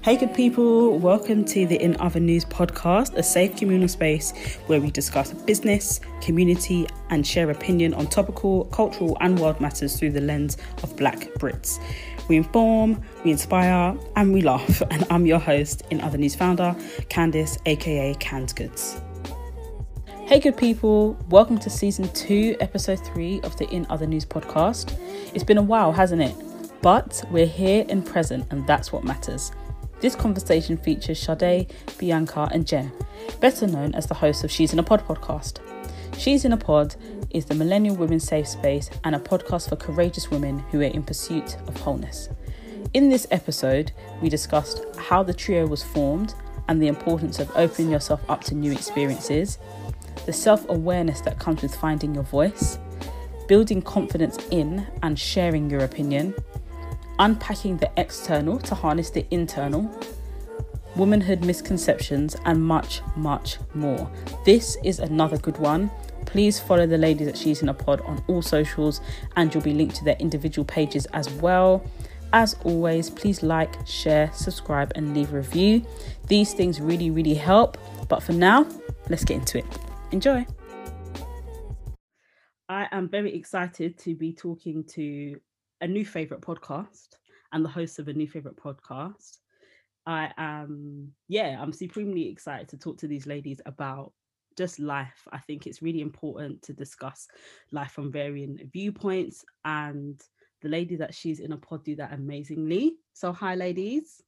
Hey, good people, welcome to the In Other News podcast, a safe communal space where we discuss business, community, and share opinion on topical, cultural, and world matters through the lens of Black Brits. We inform, we inspire, and we laugh. And I'm your host, In Other News founder, Candice, aka Canned Goods. Hey, good people, welcome to season two, episode three of the In Other News podcast. It's been a while, hasn't it? But we're here and present, and that's what matters. This conversation features Sade, Bianca, and Jen, better known as the hosts of She's in a Pod podcast. She's in a Pod is the Millennial Women's Safe Space and a podcast for courageous women who are in pursuit of wholeness. In this episode, we discussed how the trio was formed and the importance of opening yourself up to new experiences, the self awareness that comes with finding your voice, building confidence in and sharing your opinion unpacking the external to harness the internal, womanhood misconceptions, and much, much more. This is another good one. Please follow the ladies at She's in a Pod on all socials, and you'll be linked to their individual pages as well. As always, please like, share, subscribe, and leave a review. These things really, really help. But for now, let's get into it. Enjoy. I am very excited to be talking to a new favorite podcast and the host of a new favorite podcast. I am, yeah, I'm supremely excited to talk to these ladies about just life. I think it's really important to discuss life from varying viewpoints, and the lady that she's in a pod do that amazingly. So, hi, ladies.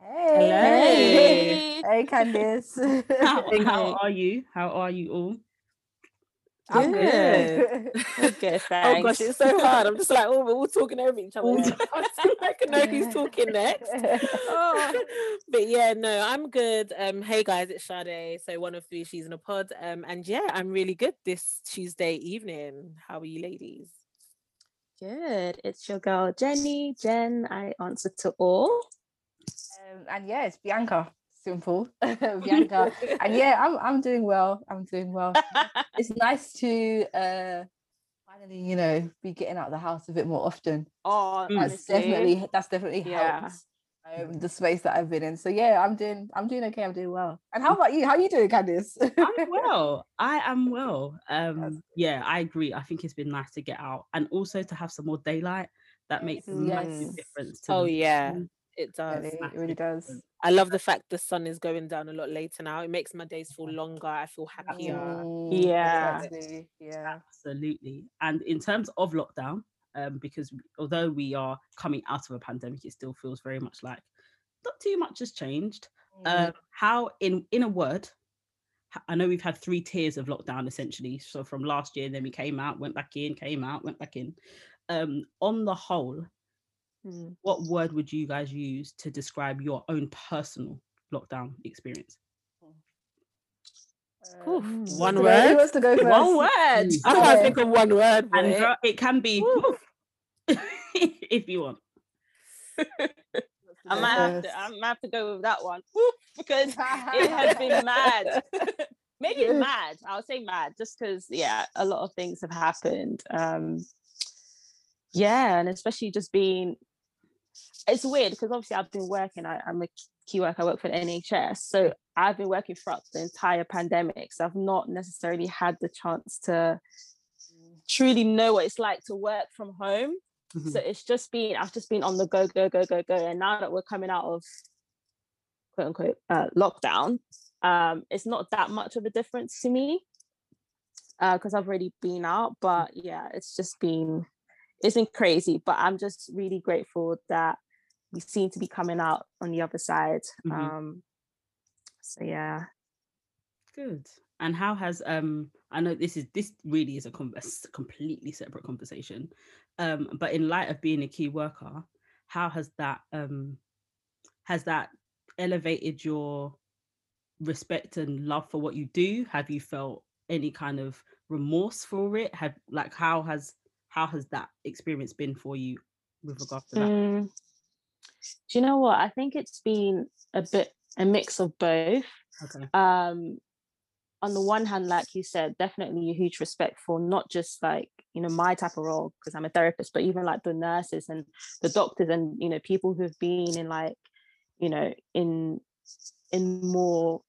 Hey, Hello. hey, Candice. how, how are you? How are you all? I'm good. okay, thanks. Oh gosh, it's so hard. I'm just like, oh, we're all talking over each other. I can know who's talking next. Oh. But yeah, no, I'm good. Um, hey guys, it's Sade. So one of three, she's in a pod. Um, and yeah, I'm really good this Tuesday evening. How are you, ladies? Good. It's your girl Jenny. Jen, I answer to all. Um, and yeah, it's Bianca simple bianca and yeah i'm i'm doing well i'm doing well it's nice to uh finally you know be getting out of the house a bit more often oh that's definitely that's definitely yeah. helped um, the space that I've been in. So yeah, I'm doing I'm doing okay. I'm doing well. And how about you? How are you doing, Candice? I'm well. I am well. Um, yeah, I agree. I think it's been nice to get out and also to have some more daylight. That makes a yes. massive difference. oh yeah, it does. Really, it really does. I love the fact the sun is going down a lot later now. It makes my days feel longer. I feel happier. Mm, yeah. Yeah. Absolutely. And in terms of lockdown, um, because although we are coming out of a pandemic, it still feels very much like not too much has changed. Mm. Um, how in in a word, I know we've had three tiers of lockdown essentially. So from last year, then we came out, went back in, came out, went back in. Um, on the whole, Mm. What word would you guys use to describe your own personal lockdown experience? Uh, one word. Who wants to go first? One word. I can't think of one word. And it can be if you want. I might have to. I might have to go with that one because it has been mad. Maybe mad. I'll say mad, just because yeah, a lot of things have happened. Um, yeah, and especially just being it's weird because obviously I've been working. I, am a key worker. I work for the NHS, so I've been working throughout the entire pandemic. So I've not necessarily had the chance to truly know what it's like to work from home. Mm-hmm. So it's just been I've just been on the go, go, go, go, go. And now that we're coming out of quote unquote uh, lockdown, um, it's not that much of a difference to me because uh, I've already been out. But yeah, it's just been it's been crazy. But I'm just really grateful that we seem to be coming out on the other side. Mm-hmm. Um, so yeah. Good. And how has um I know this is this really is a, com- a completely separate conversation. Um, but in light of being a key worker, how has that um has that elevated your respect and love for what you do? Have you felt any kind of remorse for it? Have like how has how has that experience been for you with regard to that? Mm, do you know what? I think it's been a bit a mix of both. Okay. Um, on the one hand, like you said, definitely a huge respect for not just like you know my type of role because I'm a therapist, but even like the nurses and the doctors and you know people who've been in like you know, in in more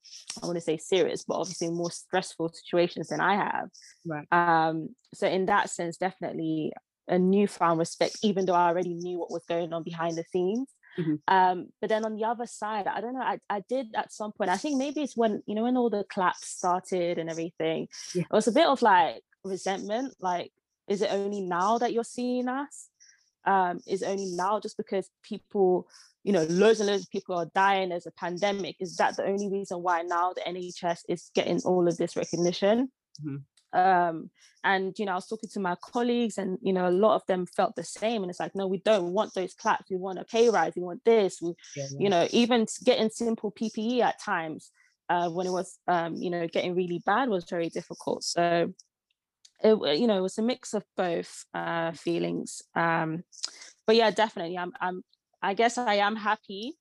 i want to say serious but obviously more stressful situations than i have right um so in that sense definitely a newfound respect even though i already knew what was going on behind the scenes mm-hmm. um but then on the other side i don't know I, I did at some point i think maybe it's when you know when all the claps started and everything yeah. it was a bit of like resentment like is it only now that you're seeing us um is only now just because people you know loads and loads of people are dying there's a pandemic is that the only reason why now the nhs is getting all of this recognition mm-hmm. Um and you know i was talking to my colleagues and you know a lot of them felt the same and it's like no we don't want those claps. We want a pay rise. We want this. We, yeah, yeah. you know even getting simple ppe at times uh, when it was um, you know getting really bad was very difficult. So it, you know it was a mix of both uh, feelings. Um, but yeah definitely i'm i'm i guess i am happy.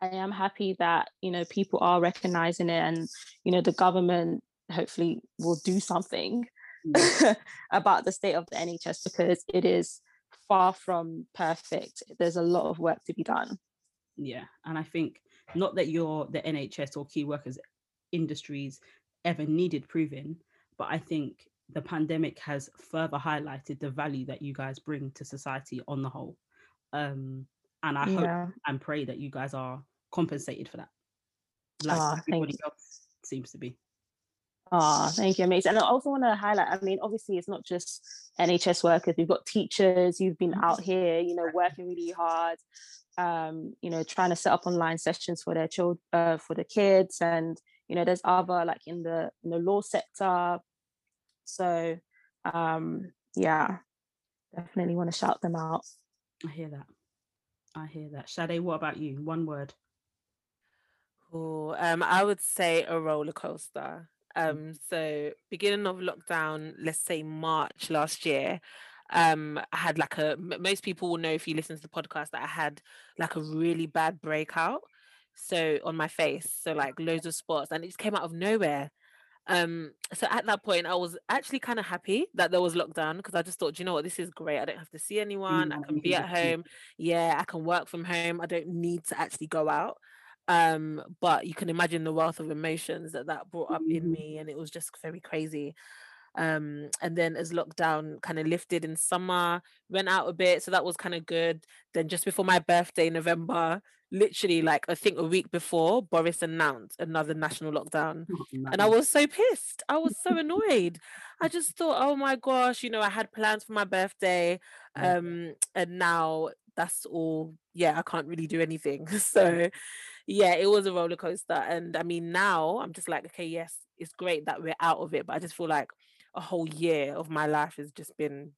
I am happy that you know people are recognizing it and you know the government hopefully will do something mm. about the state of the nhs because it is far from perfect there's a lot of work to be done yeah and i think not that you're the nhs or key workers industries ever needed proving but i think the pandemic has further highlighted the value that you guys bring to society on the whole. Um, and I yeah. hope and pray that you guys are compensated for that. Like oh, everybody else seems to be. Oh, thank you, amazing. And I also want to highlight, I mean, obviously it's not just NHS workers, you've got teachers, you've been out mm-hmm. here, you know, working really hard, um, you know, trying to set up online sessions for their children, uh, for the kids. And, you know, there's other like in the in the law sector, so um, yeah, definitely want to shout them out. I hear that. I hear that. Sade, what about you? One word. Oh, um, I would say a roller coaster. Mm. Um, so beginning of lockdown, let's say March last year, um, I had like a most people will know if you listen to the podcast that I had like a really bad breakout. So on my face, so like loads of spots, and it just came out of nowhere. Um, so at that point, I was actually kind of happy that there was lockdown because I just thought, you know what, this is great. I don't have to see anyone. I can be at home. Yeah, I can work from home. I don't need to actually go out. Um, but you can imagine the wealth of emotions that that brought up in me, and it was just very crazy. Um, and then as lockdown kind of lifted in summer, went out a bit, so that was kind of good. Then just before my birthday, November, literally like I think a week before, Boris announced another national lockdown. Oh, and I was so pissed. I was so annoyed. I just thought, oh my gosh, you know, I had plans for my birthday. Um, and now that's all, yeah, I can't really do anything. So yeah, it was a roller coaster. And I mean, now I'm just like, okay, yes, it's great that we're out of it, but I just feel like a whole year of my life has just been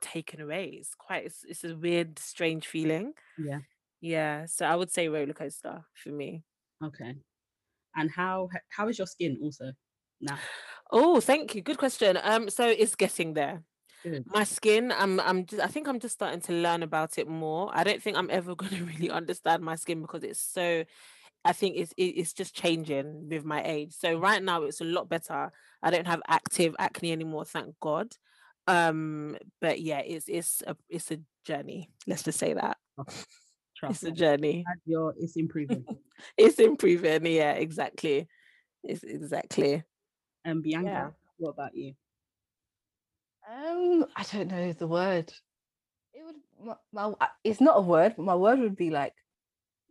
taken away. It's quite it's, it's a weird, strange feeling. Yeah. Yeah, so I would say roller coaster for me. Okay. And how how is your skin also now? Oh, thank you. Good question. Um, so it's getting there. Good. My skin, I'm I'm just I think I'm just starting to learn about it more. I don't think I'm ever going to really understand my skin because it's so I think it's it's just changing with my age. So right now it's a lot better. I don't have active acne anymore, thank God. Um, but yeah, it's it's a it's a journey. Let's just say that. Trust it's a journey. Your, it's improving. it's improving. Yeah, exactly. It's exactly. And Bianca, yeah. what about you? Um, I don't know the word. It would my, my it's not a word, but my word would be like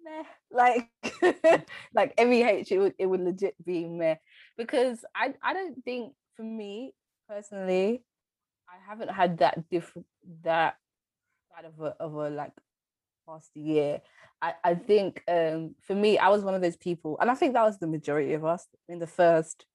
meh. Like like MEH, it would it would legit be meh. Because I I don't think for me personally, I haven't had that different that side of a of a like past year. I, I think um, for me, I was one of those people, and I think that was the majority of us in the first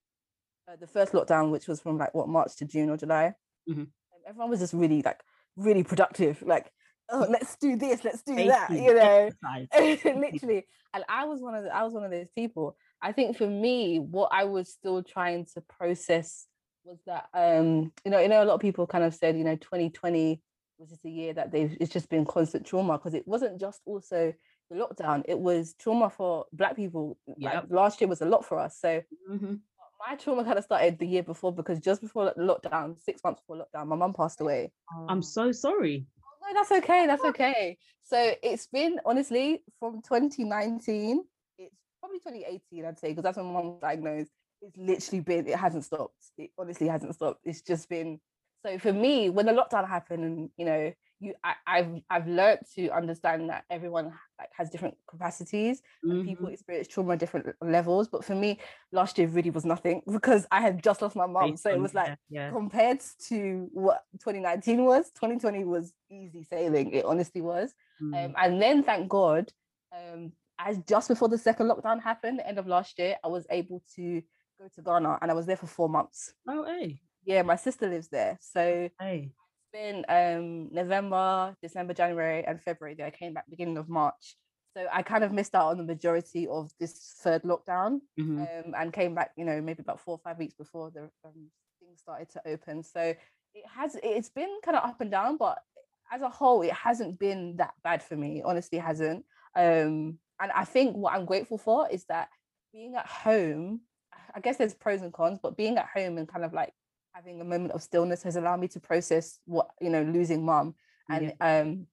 uh, the first lockdown, which was from like what March to June or July. Mm-hmm. everyone was just really like really productive, like oh let's do this, let's do that, you know, literally. And I was one of the, I was one of those people. I think for me, what I was still trying to process was that um you know you know a lot of people kind of said you know 2020 was just a year that they've it's just been constant trauma because it wasn't just also the lockdown it was trauma for black people yep. like last year was a lot for us so mm-hmm. My trauma kind of started the year before because just before the lockdown six months before lockdown my mum passed away i'm so sorry oh, No, that's okay. That's okay. So it's been honestly from 2019. It's probably 2018, I'd say, because that's when my mom was diagnosed. It's literally been. It hasn't stopped. It honestly hasn't stopped. It's just been. So for me, when the lockdown happened, and you know, you I, have I've learned to understand that everyone like has different capacities mm-hmm. and people experience trauma at different levels. But for me, last year really was nothing because I had just lost my mom. So it was like yeah, yeah. compared to what 2019 was, 2020 was easy sailing. It honestly was. Mm. Um, and then thank God, um, as just before the second lockdown happened, the end of last year, I was able to go to Ghana and I was there for four months. Oh, hey. Yeah, my sister lives there. So hey been um November, December, January, and February that I came back beginning of March. So I kind of missed out on the majority of this third lockdown mm-hmm. um, and came back, you know, maybe about four or five weeks before the um, things started to open. So it has it's been kind of up and down, but as a whole, it hasn't been that bad for me. Honestly, hasn't. Um, and I think what I'm grateful for is that being at home, I guess there's pros and cons, but being at home and kind of like having a moment of stillness has allowed me to process what you know losing mom. And yeah. um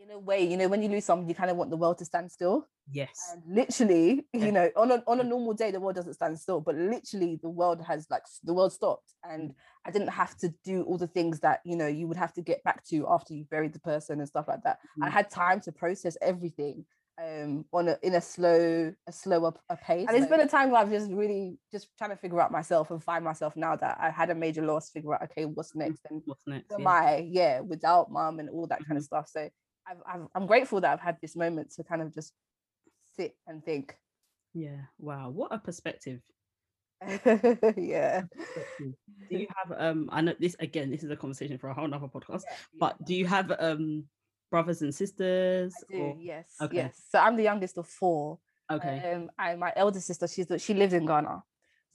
in a way you know when you lose someone you kind of want the world to stand still. Yes. And literally yeah. you know on a, on a normal day the world doesn't stand still but literally the world has like the world stopped. And i didn't have to do all the things that you know you would have to get back to after you buried the person and stuff like that. Mm-hmm. i had time to process everything um on a in a slow a slower a pace and it's been a time where i've just really just trying to figure out myself and find myself now that i had a major loss figure out okay what's mm, next and what's next am yeah. i yeah without mom and all that kind of mm-hmm. stuff so I've, I've, i'm grateful that i've had this moment to kind of just sit and think yeah wow what a perspective yeah do you have um i know this again this is a conversation for a whole nother podcast yeah, but yeah. do you have um brothers and sisters? I do, or... yes. Okay. Yes. So I'm the youngest of four. Okay. Um, and my elder sister, she's she lives in Ghana.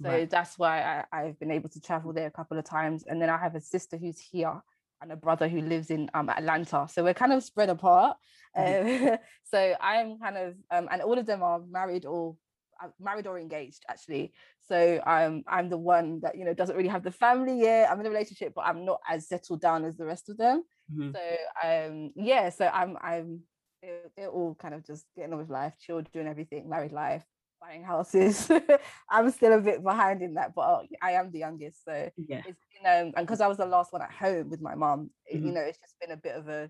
So right. that's why I, I've been able to travel there a couple of times. And then I have a sister who's here and a brother who lives in um, Atlanta. So we're kind of spread apart. Mm-hmm. Um, so I'm kind of, um, and all of them are married or uh, married or engaged actually. So I'm I'm the one that you know doesn't really have the family yet. I'm in a relationship, but I'm not as settled down as the rest of them. Mm-hmm. So um yeah, so I'm I'm they're, all kind of just getting on with life, children, everything, married life, buying houses. I'm still a bit behind in that, but I am the youngest. So yeah, it's you know, and because I was the last one at home with my mom, mm-hmm. you know, it's just been a bit of a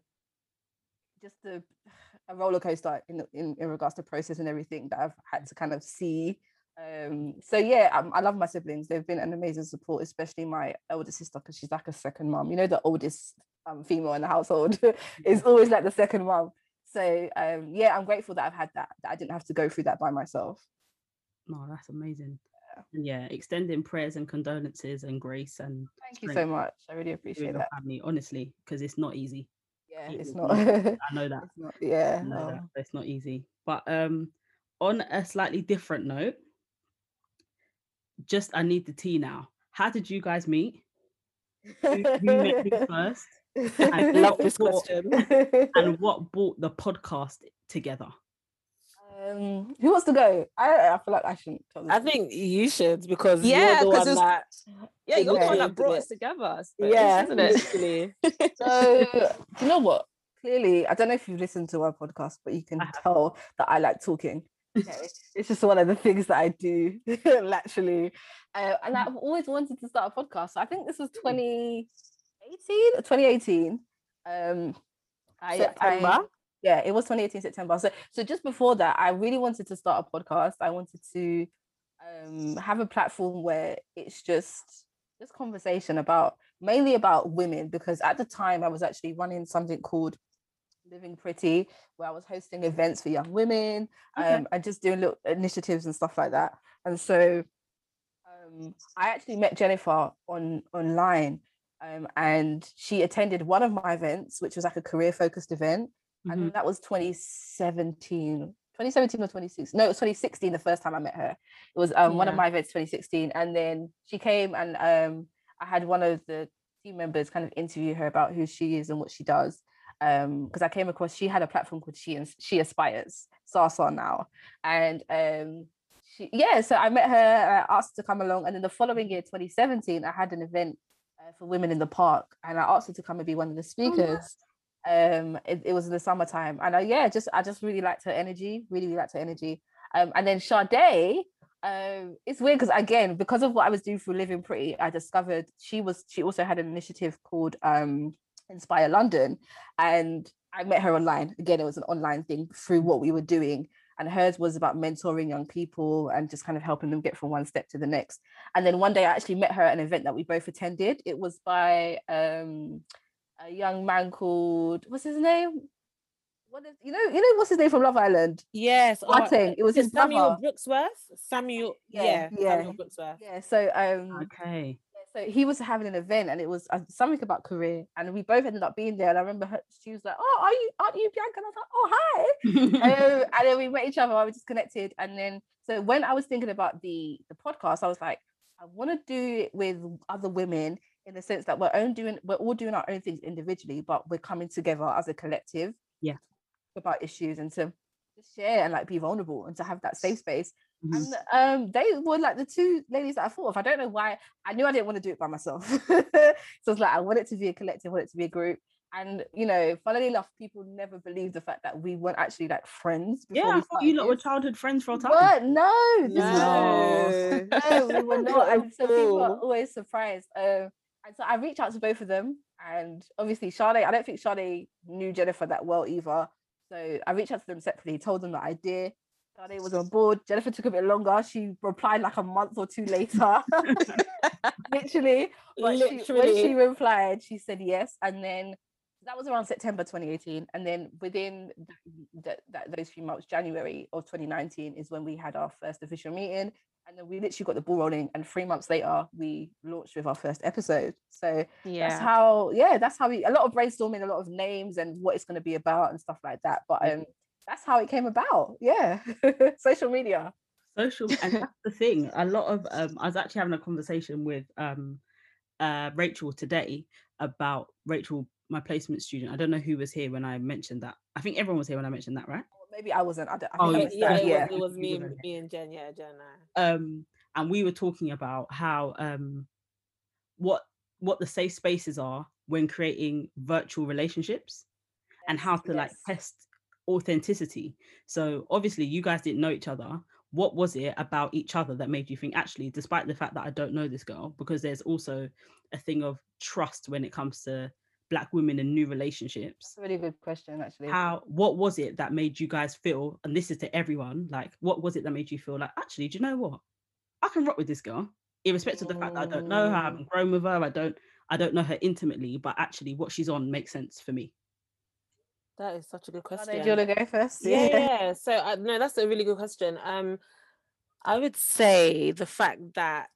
just a, a roller coaster in, in in regards to process and everything that I've had to kind of see. Um, so yeah, I, I love my siblings. They've been an amazing support, especially my elder sister because she's like a second mom. You know, the oldest um, female in the household is always like the second mom. So um, yeah, I'm grateful that I've had that. That I didn't have to go through that by myself. No, that's amazing. Yeah. yeah, extending prayers and condolences and grace and thank you so much. I really appreciate that. Family, honestly, because it's not easy. Yeah, it's not. I know that. It's not, yeah, know that. It's not easy. But um, on a slightly different note, just I need the tea now. How did you guys meet? who, who met who first? I love this question. and what brought the podcast together? Um, who wants to go? I, I feel like I shouldn't. I think you should because yeah, because that. Yeah, you're the one that brought us together. Yeah, isn't it? so, you know what? Clearly, I don't know if you've listened to our podcast, but you can tell that I like talking. Okay. it's just one of the things that I do naturally. Uh, and I've always wanted to start a podcast. So I think this was 2018 or 2018. Um, I, September. I, yeah, it was 2018 September. So so just before that, I really wanted to start a podcast. I wanted to um, have a platform where it's just this conversation about mainly about women because at the time I was actually running something called Living Pretty, where I was hosting events for young women okay. um, and just doing little initiatives and stuff like that. And so um, I actually met Jennifer on online um, and she attended one of my events, which was like a career focused event. Mm-hmm. And that was 2017, 2017 or 2016. No, it was 2016 the first time I met her. It was um, yeah. one of my events 2016. And then she came and um, I had one of the team members kind of interview her about who she is and what she does um because I came across she had a platform called She and She Aspires, SARSA now. And um she yeah, so I met her, I asked her to come along, and then the following year, 2017, I had an event uh, for women in the park, and I asked her to come and be one of the speakers. Um, it, it was in the summertime, and uh, yeah, just I just really liked her energy. Really, really liked her energy. Um, and then Sade, um, it's weird because again, because of what I was doing for Living Pretty, I discovered she was she also had an initiative called um Inspire London, and I met her online. Again, it was an online thing through what we were doing and hers was about mentoring young people and just kind of helping them get from one step to the next. And then one day I actually met her at an event that we both attended. It was by um, a young man called what's his name? What is you know you know what's his name from Love Island? Yes, oh, it was his Samuel brother. Brooksworth. Samuel, yeah, yeah, yeah, Samuel Brooksworth. Yeah, so um, okay so he was having an event and it was uh, something about career and we both ended up being there and I remember her, she was like oh are you aren't you Bianca? And I was like oh hi. Um, and then we met each other we just connected and then so when I was thinking about the the podcast I was like I want to do it with other women in the sense that we're own doing we're all doing our own things individually but we're coming together as a collective yeah. about issues and to share and like be vulnerable and to have that safe space Mhm. and um, they were like the two ladies that I thought of. I don't know why. I knew I didn't want to do it by myself. so it's like I want it to be a collective, I want it to be a group. And you know, funnily enough, people never believed the fact that we weren't actually like friends. yeah before i we thought you lot were childhood friends for a time But no, this No. is no, we were not. And so people are always surprised. Um, and so I reached out to both of them, and obviously Sade, I don't think Sade knew Jennifer that well either. So I reached out to them separately, told them the idea. Sade was on board. Jennifer took a bit longer. She replied like a month or two later. Literally. But she, when she replied, she said yes. And then that was around September 2018. And then within th- th- that, those few months, January of 2019 is when we had our first official meeting. And then we literally got the ball rolling. And three months later, we launched with our first episode. So Yeah. that's how, yeah, that's how we, a lot of brainstorming, a lot of names and what it's going to be about and stuff like that. But um, that's how it came about. Yeah. Social media. social and that's the thing a lot of um i was actually having a conversation with um uh rachel today about rachel my placement student i don't know who was here when i mentioned that i think everyone was here when i mentioned that right Maybe I wasn't. I, don't, I Oh, yeah, yeah, it was, it was me, me and Jen. Yeah, Jen. and um and we were talking about how um what what the safe spaces are when creating virtual relationships and how to like test authenticity. So obviously you guys didn't know each other. What was it about each other that made you think actually despite the fact that i don't know this girl because there's also a thing of trust when it comes to black women and new relationships. That's a really good question, actually. how what was it that made you guys feel and this is to everyone like what was it that made you feel like actually do you know what? I can rock with this girl irrespective of the fact that i don't know her i Mm. haven't grown with her i don't i don't know her intimately but actually what she's on makes sense for me That is such a good question. do you want to go first? yeah, yeah. So uh, no, that's a really good question. Um, I would say the fact that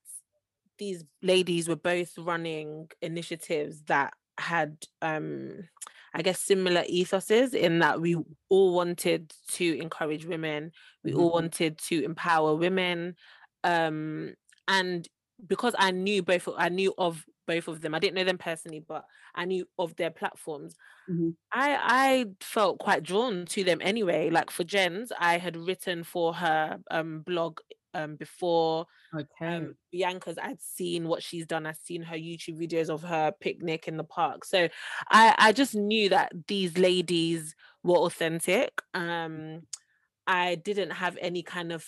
these ladies were both running initiatives that had, um, I guess, similar ethoses in that we all wanted to encourage women, we all wanted to empower women, um, and because I knew both, I knew of both of them. I didn't know them personally, but I knew of their platforms. Mhm. I I felt quite drawn to them anyway. Like for Jen's, I had written for her um blog um before okay um Bianca's I'd seen what she's done. I'd seen her YouTube videos of her picnic in the park. So I I just knew that these ladies were authentic. Um I didn't have any kind of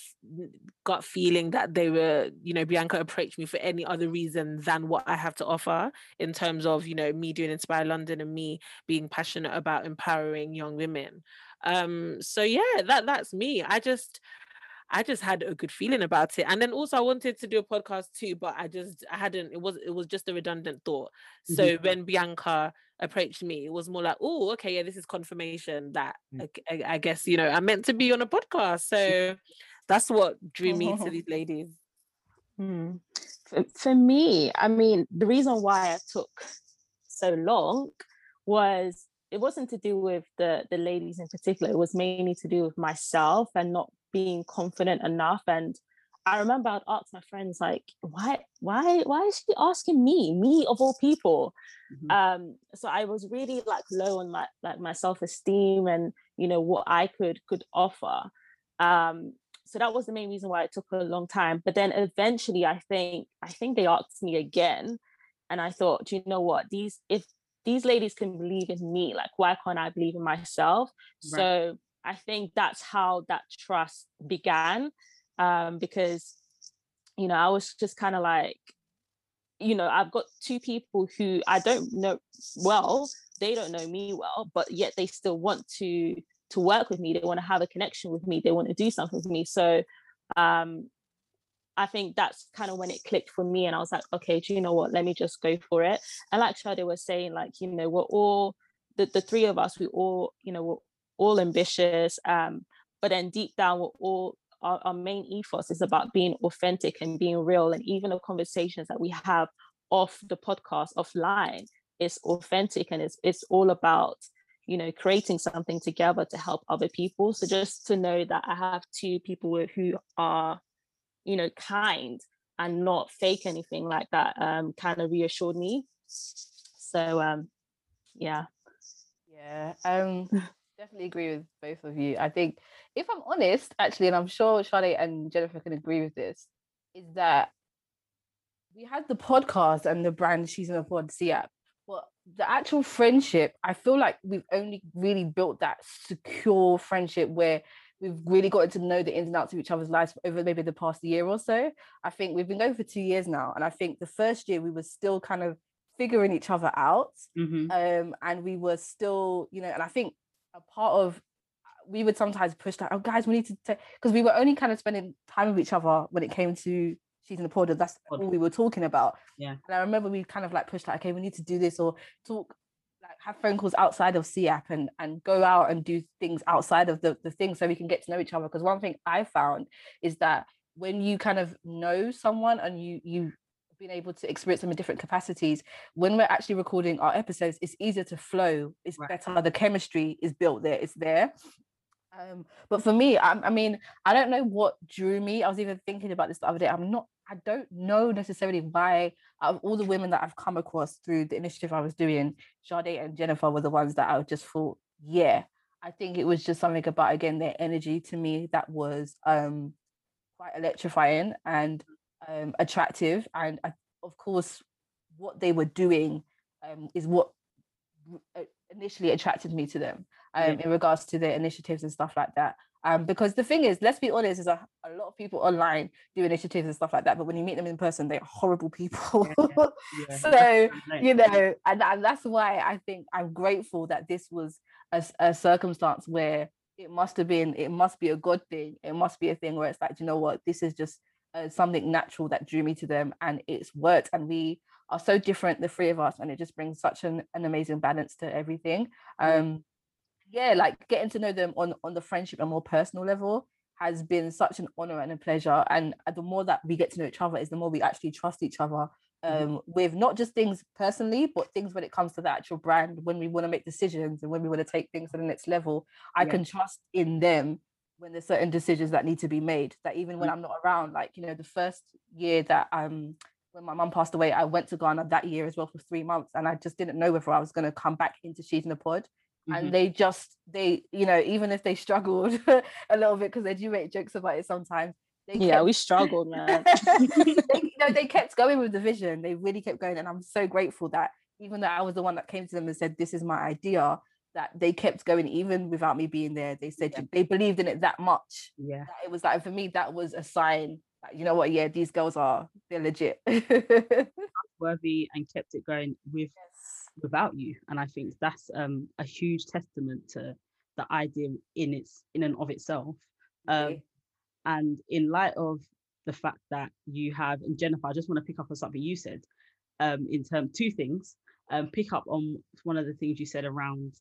gut feeling that they were, you know, Bianca approached me for any other reason than what I have to offer in terms of, you know, me doing Inspire London and me being passionate about empowering young women. Um, so yeah, that that's me. I just I just had a good feeling about it. And then also I wanted to do a podcast too, but I just I hadn't it was it was just a redundant thought. So when Bianca approached me, it was more like, oh, okay, yeah, this is confirmation that Mm. I, I- guess, you know, I'm meant to be on a podcast. So that's what drew me to these ladies. Hmm. For, for me, I mean, the reason why I took so long was it wasn't to do with the the ladies in particular. It was mainly to do with myself and not being confident enough. And I remember I'd ask my friends like, why, why, why is she asking me, me of all people? Mhm. um so i was really like low on my like my self-esteem and you know what i could could offer um so that was the main reason why it took a long time but then eventually i think i think they asked me again and i thought do you know what these if these ladies can believe in me like why can't i believe in myself right. so i think that's how that trust began um, because you know i was just kind of like you know i've got two people who i don't know well they don't know me well but yet they still want to to work with me they want to have a connection with me they want to do something with me so um I think that's kind of when it clicked for me, and I was like, okay, do you know what? Let me just go for it. And like Sade was saying, like you know, we're all the the three of us, we all you know, we're all ambitious, um, but then deep down, we're all our, our main ethos is about being authentic and being real, and even the conversations that we have off the podcast offline is authentic, and it's it's all about you know creating something together to help other people so just to know that i have two people who are you know, kind and not fake anything like that um, kind of reassured me. So um, yeah. Yeah. Um definitely agree with both of you. I think if I'm honest, actually, and I'm sure Charlotte and Jennifer can agree with this, is that we had the podcast and the brand She's in a Pod app, but the actual friendship, I feel like we've only really built that secure friendship where we've really gotten to know the ins and outs of each other's lives over maybe the past year or so. I think we've been going for two years now, and I think the first year we were still kind of figuring each other out, mm-hmm. um, and we were still, you know, and I think a part of we would sometimes push that, oh guys, we need to because we were only kind of spending time with each other when it came to she's in the pod. That's all we were talking about. Yeah. And I remember we kind of like pushed like, okay, we need to do this or talk like have phone calls outside of CAP and and go out and do things outside of the the thing so we can get to know each other. Because one thing I found is that when you kind of know someone and you you been able to experience them in different capacities when we're actually recording our episodes it's easier to flow it's right. better. The chemistry is built there it's there. Um, but for me I, I mean i don't know what drew me. I was even thinking about this the other day. I'm not I don't know necessarily why out of all the women that I've come across through the initiative I was doing, Sade and Jennifer were the ones that I just thought, yeah, I think it was just something about again their energy to me that was um quite electrifying. And um attractive. And I, of course, what they were doing um is what uh, initially attracted me to them um yeah. in regards to their initiatives and stuff like that. Um, because the thing is, let's be honest, there's a, a lot of people online do initiatives and stuff like that, but when you meet them in person, they're horrible people. Yeah, yeah. so, you know, and, and that's why I think I'm grateful that this was a, a circumstance where it must have been, it must be a good thing. It must be a thing where it's like, you know what, this is just uh, something natural that drew me to them and it's worked. And we are so different, the three of us, and it just brings such an, an amazing balance to everything. Um, yeah, like getting to know them on on the friendship and more personal level has been such an honor and a pleasure. And the more that we get to know each other, is the more we actually trust each other mm-hmm. um, with not just things personally, but things when it comes to the actual brand. When we want to make decisions and when we want to take things to the next level, I yeah. can trust in them when there's certain decisions that need to be made. That even when mm-hmm. I'm not around, like you know, the first year that um when my mum passed away, I went to Ghana that year as well for three months, and I just didn't know whether I was going to come back into She's in the Pod mm-hmm. and they just they you know even if they struggled a little bit because they do make jokes about it sometimes yeah kept... we struggled man they, you know they kept going with the vision they really kept going and i'm so grateful that even though i was the one that came to them and said this is my idea that they kept going even without me being there they said yeah. they believed in it that much yeah. it was like for me that was a sign that, you know what yeah these girls are they're legit. Worthy and kept it going with without you and i think that's um, a huge testament to the idea in its in and of itself um, and in light of the fact that you have and jennifer i just want to pick up on something you said um, in terms two things um, pick up on one of the things you said around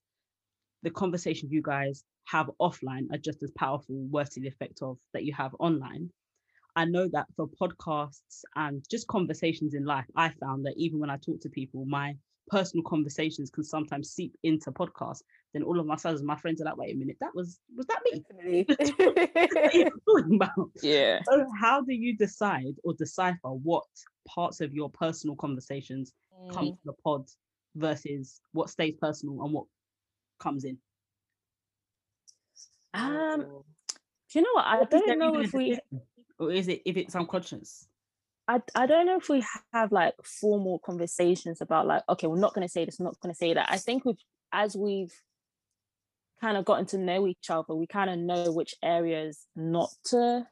the conversations you guys have offline are just as powerful worse to the effect of that you have online I know that for podcasts and just conversations in life, I found that even when I talk to people, my personal conversations can sometimes seep into podcasts, then all of my sons, my friends are like, wait a minute, that was was that me? Yeah. So how do you decide or decipher what parts of your personal conversations mm. come to the pod versus what stays personal and what comes in? Um, do you know what? I don't know if we or is it if it's unconscious? I, I don't know if we have like formal conversations about like okay we're not going to say this we're not going to say that i think we've as we've kind of gotten to know each other we kind of know which areas not to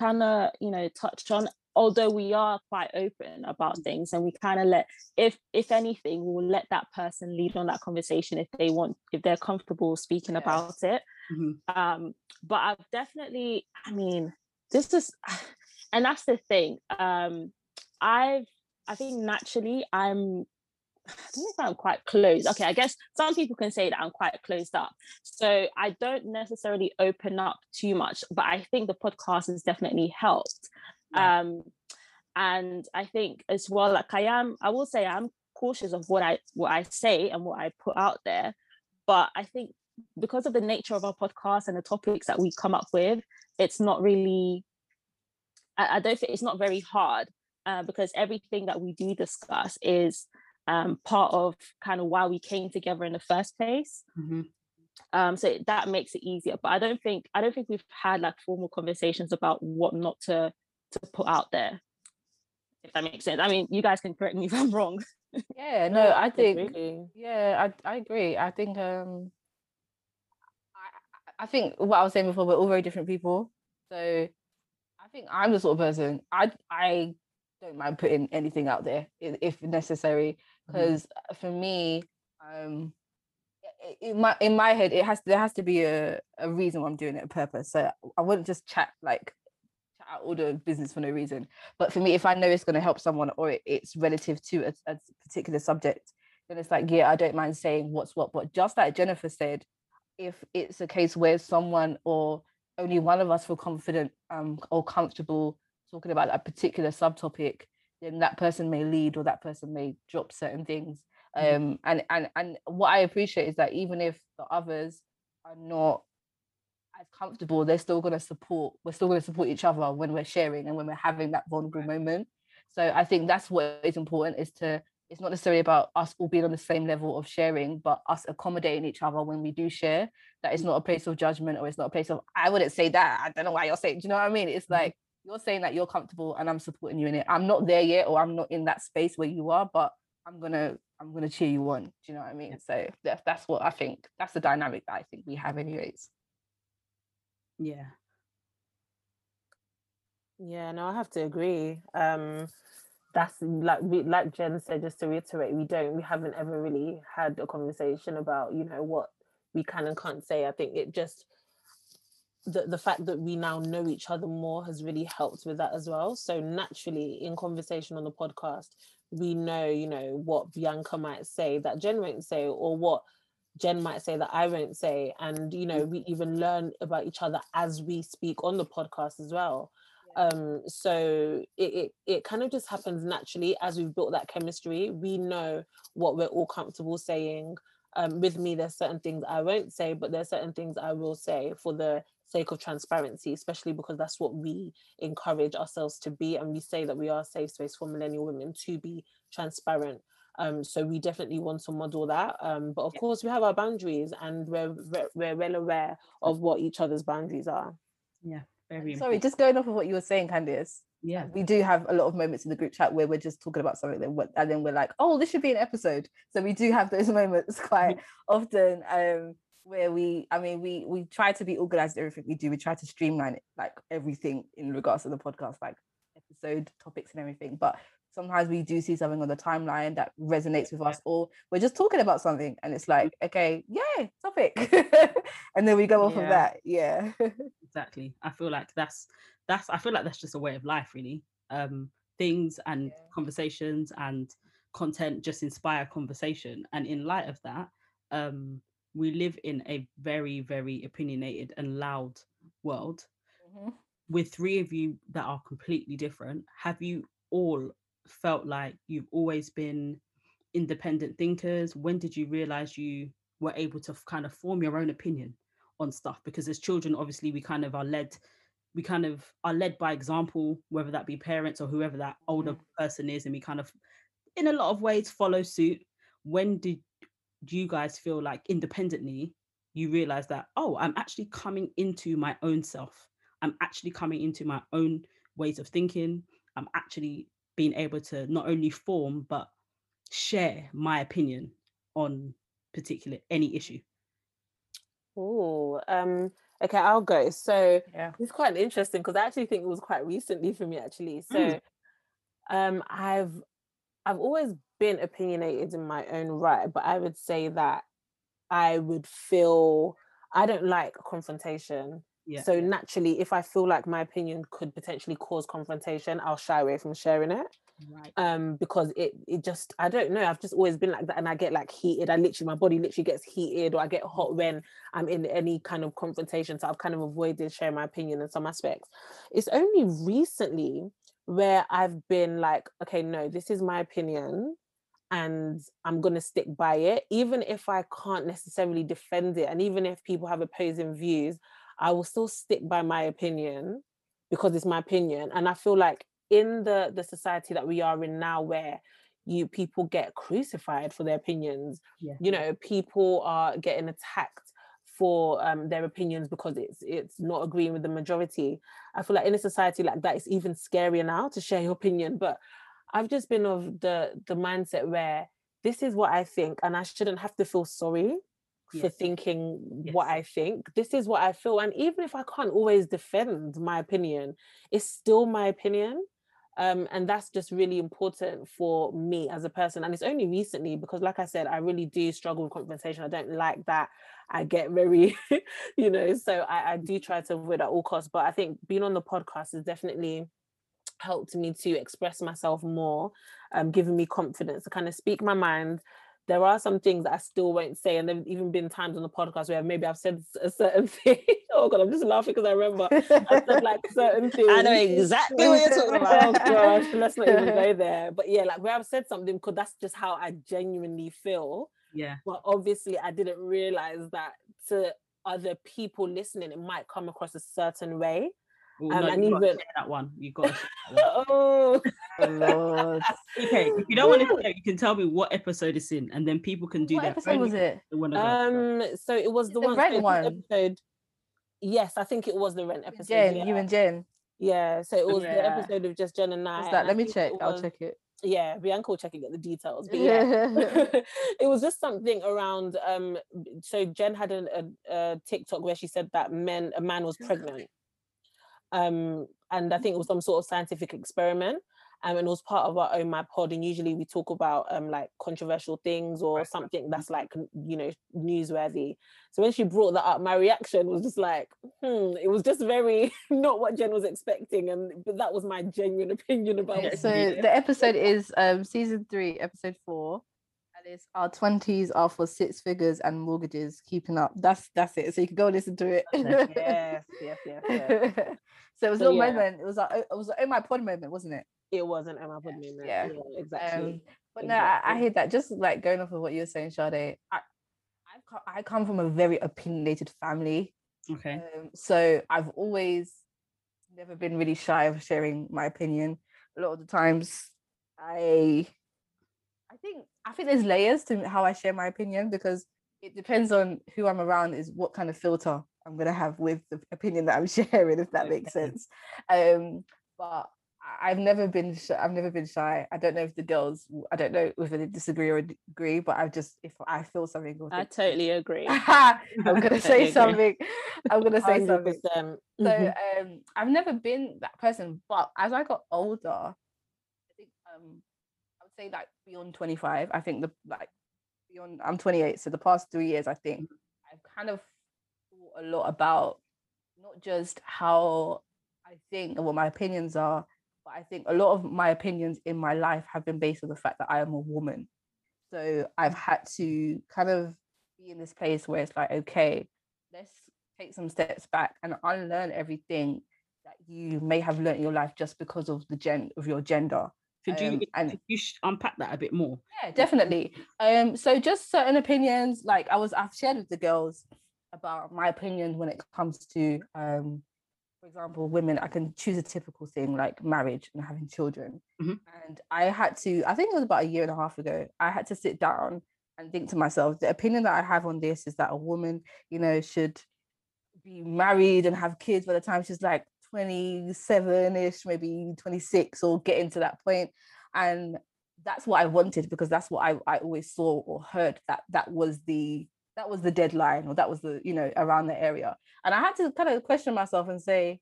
kind of you know touch on although we are quite open about things and we kind of let if if anything we'll let that person lead on that conversation if they want if they're comfortable speaking yeah. about it mm-hmm. um but i've definitely i mean this is and that's the thing um i've i think naturally i'm I don't know if I'm quite closed. Okay, I guess some people can say that I'm quite closed up. So I don't necessarily open up too much, but I think the podcast has definitely helped. Um, and I think as well, like I am, I will say I'm cautious of what I what I say and what I put out there. But I think because of the nature of our podcast and the topics that we come up with, it's not really I, I don't think it's not very hard uh, because everything that we do discuss is um, part of kind of why we came together in the first place. Mm-hmm. Um, so that makes it easier. But I don't think I don't think we've had like formal conversations about what not to to put out there. If that makes sense. I mean, you guys can correct me if I'm wrong. Yeah, no, I think really. yeah, I I agree. I think um I I think what I was saying before, we're all very different people. So I think I'm the sort of person I I don't mind putting anything out there if necessary because mm-hmm. for me um in my in my head it has there has to be a, a reason why I'm doing it a purpose so I wouldn't just chat like out the business for no reason but for me if I know it's going to help someone or it's relative to a, a particular subject then it's like yeah I don't mind saying what's what but just like Jennifer said if it's a case where someone or only one of us feel confident um, or comfortable talking about a particular subtopic, then that person may lead or that person may drop certain things. Mm-hmm. Um, and and and what I appreciate is that even if the others are not as comfortable, they're still going to support. We're still going to support each other when we're sharing and when we're having that vulnerable moment. So I think that's what is important is to it's not necessarily about us all being on the same level of sharing, but us accommodating each other when we do share. That it's not a place of judgment or it's not a place of I wouldn't say that. I don't know why you're saying. Do you know what I mean? It's mm-hmm. like you're saying that you're comfortable and I'm supporting you in it. I'm not there yet, or I'm not in that space where you are, but I'm gonna I'm gonna cheer you on. Do you know what I mean? So that's that's what I think. That's the dynamic that I think we have, anyways. Yeah. Yeah, no, I have to agree. Um, that's like we, like Jen said, just to reiterate, we don't, we haven't ever really had a conversation about, you know, what we can and can't say. I think it just the, the fact that we now know each other more has really helped with that as well. So naturally in conversation on the podcast, we know, you know, what Bianca might say that Jen won't say, or what Jen might say that I won't say. And, you know, we even learn about each other as we speak on the podcast as well. Um so it, it it kind of just happens naturally as we've built that chemistry. We know what we're all comfortable saying. Um with me there's certain things i won't say but there's certain things i will say for the sake of transparency especially because that's what we encourage ourselves to be and we say that we are a safe space for millennial women to be transparent um, so we definitely want to model that. Um, but of yeah. course, we have our boundaries, and we're we're well aware of what each other's boundaries are. Yeah. Very sorry, just going off of what you were saying, Candice. Yeah, we do have a lot of moments in the group chat where we're just talking about something, and then we're like, "Oh, this should be an episode." So we do have those moments quite often, um, where we, I mean, we we try to be organized everything we do. We try to streamline it, like everything in regards to the podcast, like episode topics and everything. But sometimes we do see something on the timeline that resonates with us or we're just talking about something and it's like okay yeah topic. And then we go off yeah. of that yeah. Exactly. I feel like that's that's i feel like that's just a way of life really. Um things and yeah. conversations and content just inspire conversation. And in light of that um we live in a very very opinionated and loud world mm-hmm. with three of you that are completely different. Have you all felt like you've always been independent thinkers? When did you realize you were able to kind of form your own opinion on stuff? Because as children, obviously, we kind of are led, we kind of are led by example, whether that be parents or whoever that older mm-hmm. person is, and we kind of, in a lot of ways, follow suit. When did you guys feel like independently you realize that oh i'm actually coming into my own self i'm actually coming into my own ways of thinking I'm actually being able to not only form but share my opinion on particular any issue. Oh, um, okay, I'll go. So Yeah. it's quite interesting because I actually think it was quite recently for me actually. So Mm. um I've I've always been opinionated in my own right, but I would say that I would feel I don't like confrontation. Yeah. So naturally, if I feel like my opinion could potentially cause confrontation, I'll shy away from sharing it. Right. Um, because it it just I don't know. I've just always been like that, and I get like heated. I literally my body literally gets heated, or I get hot when I'm in any kind of confrontation. So I've kind of avoided sharing my opinion in some aspects. It's only recently where I've been like, okay, no, this is my opinion and I'm going to stick by it, even if I can't necessarily defend it. And even if people have opposing views, I will still stick by my opinion because it's my opinion. And I feel like in the, the society that we are in now, where you people get crucified for their opinions, Yeah. you know, people are getting attacked for um, their opinions because it's it's not agreeing with the majority. I feel like in a society like that, it's even scarier now to share your opinion. But I've just been of the the mindset where this is what I think, and I shouldn't have to feel sorry for Yes. thinking what I think. This is what I feel, and even if I can't always defend my opinion, it's still my opinion. Um, and that's just really important for me as a person. And it's only recently because, like I said, I really do struggle with confrontation. I don't like that. I get very, you know, so I, I do try to avoid at all costs. But I think being on the podcast has definitely helped me to express myself more, um, giving me confidence to kind of speak my mind. There are some things that I still won't say, and there've even been times on the podcast where maybe I've said a certain thing. oh god, I'm just laughing because I remember I said like certain things. I know exactly what you're talking about. oh gosh, let's not even go there. But yeah, like where I've said something because that's just how I genuinely feel. Yeah. But obviously, I didn't realize that to other people listening, it might come across a certain way. Well, Um, no, and you gotta even- share that one. You got to share that one. oh, Lord. Okay, if you don't want to share, you can tell me what episode it's in, and then people can do What that. episode was it? um, so it was the, The one, rent so one? episode. Yes, I think it was the rent episode. Jen, yeah. you and Jen. yeah, so it was the episode of just Jen and I. What's that? and I Let me check. it I'll check it. Yeah, Bianca will check and get the details. But yeah, it was just something around um so jen had a, a, a tiktok where she said that men a man was pregnant um and i think it was some sort of scientific experiment um, and it was part of our own my pod and usually we talk about um like controversial things or something that's like you know newsworthy so when she brought that up my reaction was just like hmm it was just very not what jen was expecting and but that was my genuine opinion about it. so the episode is um season three, episode four. And our twenties are for six figures and mortgages keeping up. That's that's it. So you can go listen to it. yes yes yes, yes. so it was a So, little yeah. moment. It was like it was oh my pod moment, wasn't it? It wasn't Emma Podman. yeah. Yeah, exactly. Um, but no, I, I hear that. Just like going off of what you were saying, Sade. I, I come from a very opinionated family. Okay. Um, so I've always never been really shy of sharing my opinion. A lot of the times, I, I think I think there's layers to how I share my opinion because it depends on who I'm around. Is what kind of filter I'm gonna have with the opinion that I'm sharing, if that makes sense. Um, but I've never been shy. I've never been shy. I don't know if the girls. I don't know if they disagree or agree. But I've just if I feel something. I think- totally agree. I'm gonna Totally say agree. something. I'm gonna say something. 100%. So Mhm. um, I've never been that person, but as I got older, I think um, I would say like beyond 25. I think the like beyond I'm 28, so the past three years, I think mm-hmm. I've kind of thought a lot about not just how I think and what my opinions are, but I think a lot of my opinions in my life have been based on the fact that I am a woman. So I've had to kind of be in this place where it's like, okay, let's take some steps back and unlearn everything that you may have learned in your life just because of the gen of your gender. Could you Um, and- could you sh- unpack that a bit more? Yeah, definitely. Um, so just certain opinions, like I was, I've shared with the girls about my opinion when it comes to, um, for example, women. I can choose a typical thing like marriage and having children. Mhm. And I had to, I think it was about a year and a half ago. I had to sit down and think to myself, the opinion that I have on this is that a woman, you know, should be married and have kids by the time she's like 27ish, maybe 26, or getting to that point. And that's what I wanted because that's what I, I always saw or heard that that was the that was the deadline or that was the you know around the area. And i had to kind of question myself and say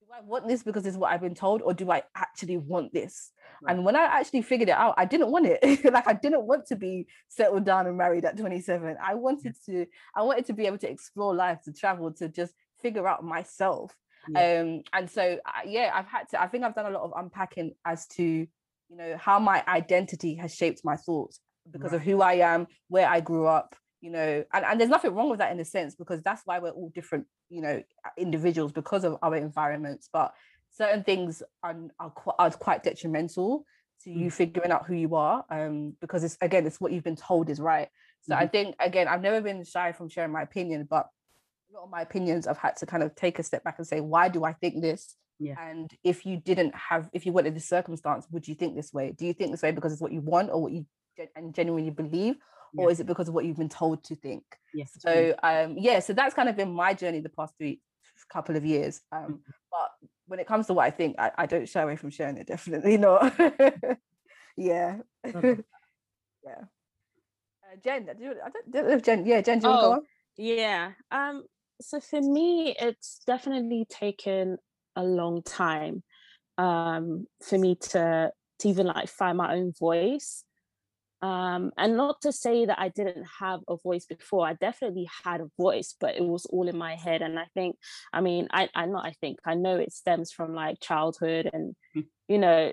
do i want this because it's what i've been told or do i actually want this? Right. and when i actually figured it out i didn't want it. Like i didn't want to be settled down and married at 27 i wanted mm. to i wanted to be able to explore life to travel to just figure out myself yeah. um and so yeah i've had to i think i've done a lot of unpacking as to you know how my identity has shaped my thoughts because right. of who i am where i grew up you know and, and there's nothing wrong with that in a sense because that's why we're all different you know individuals because of our environments but certain things are, are, quite, are quite detrimental to you mm. figuring out who you are um because it's again it's what you've been told is right so mm-hmm. i think again i've never been shy from sharing my opinion but a lot of my opinions i've had to kind of take a step back and say why do i think this? Yeah. and if you didn't have if you wanted this circumstance would you think this way? Do you think this way because it's what you want or what you and genuinely believe? Yeah. or is it because of what you've been told to think? Yes so um yeah so that's kind of been my journey the past three couple of years. Um mm-hmm. but when it comes to what i think i, I don't shy away from sharing it definitely not. Yeah. Yeah. Uh, jen do you, I don't, don't jen yeah jen do you oh, go on? yeah. Um so for me it's definitely taken a long time um for me to to even like find my own voice um, and not to say that I didn't have a voice before, I definitely had a voice, but it was all in my head. And I think, I mean, I, I not I think I know it stems from like childhood and mm. you know,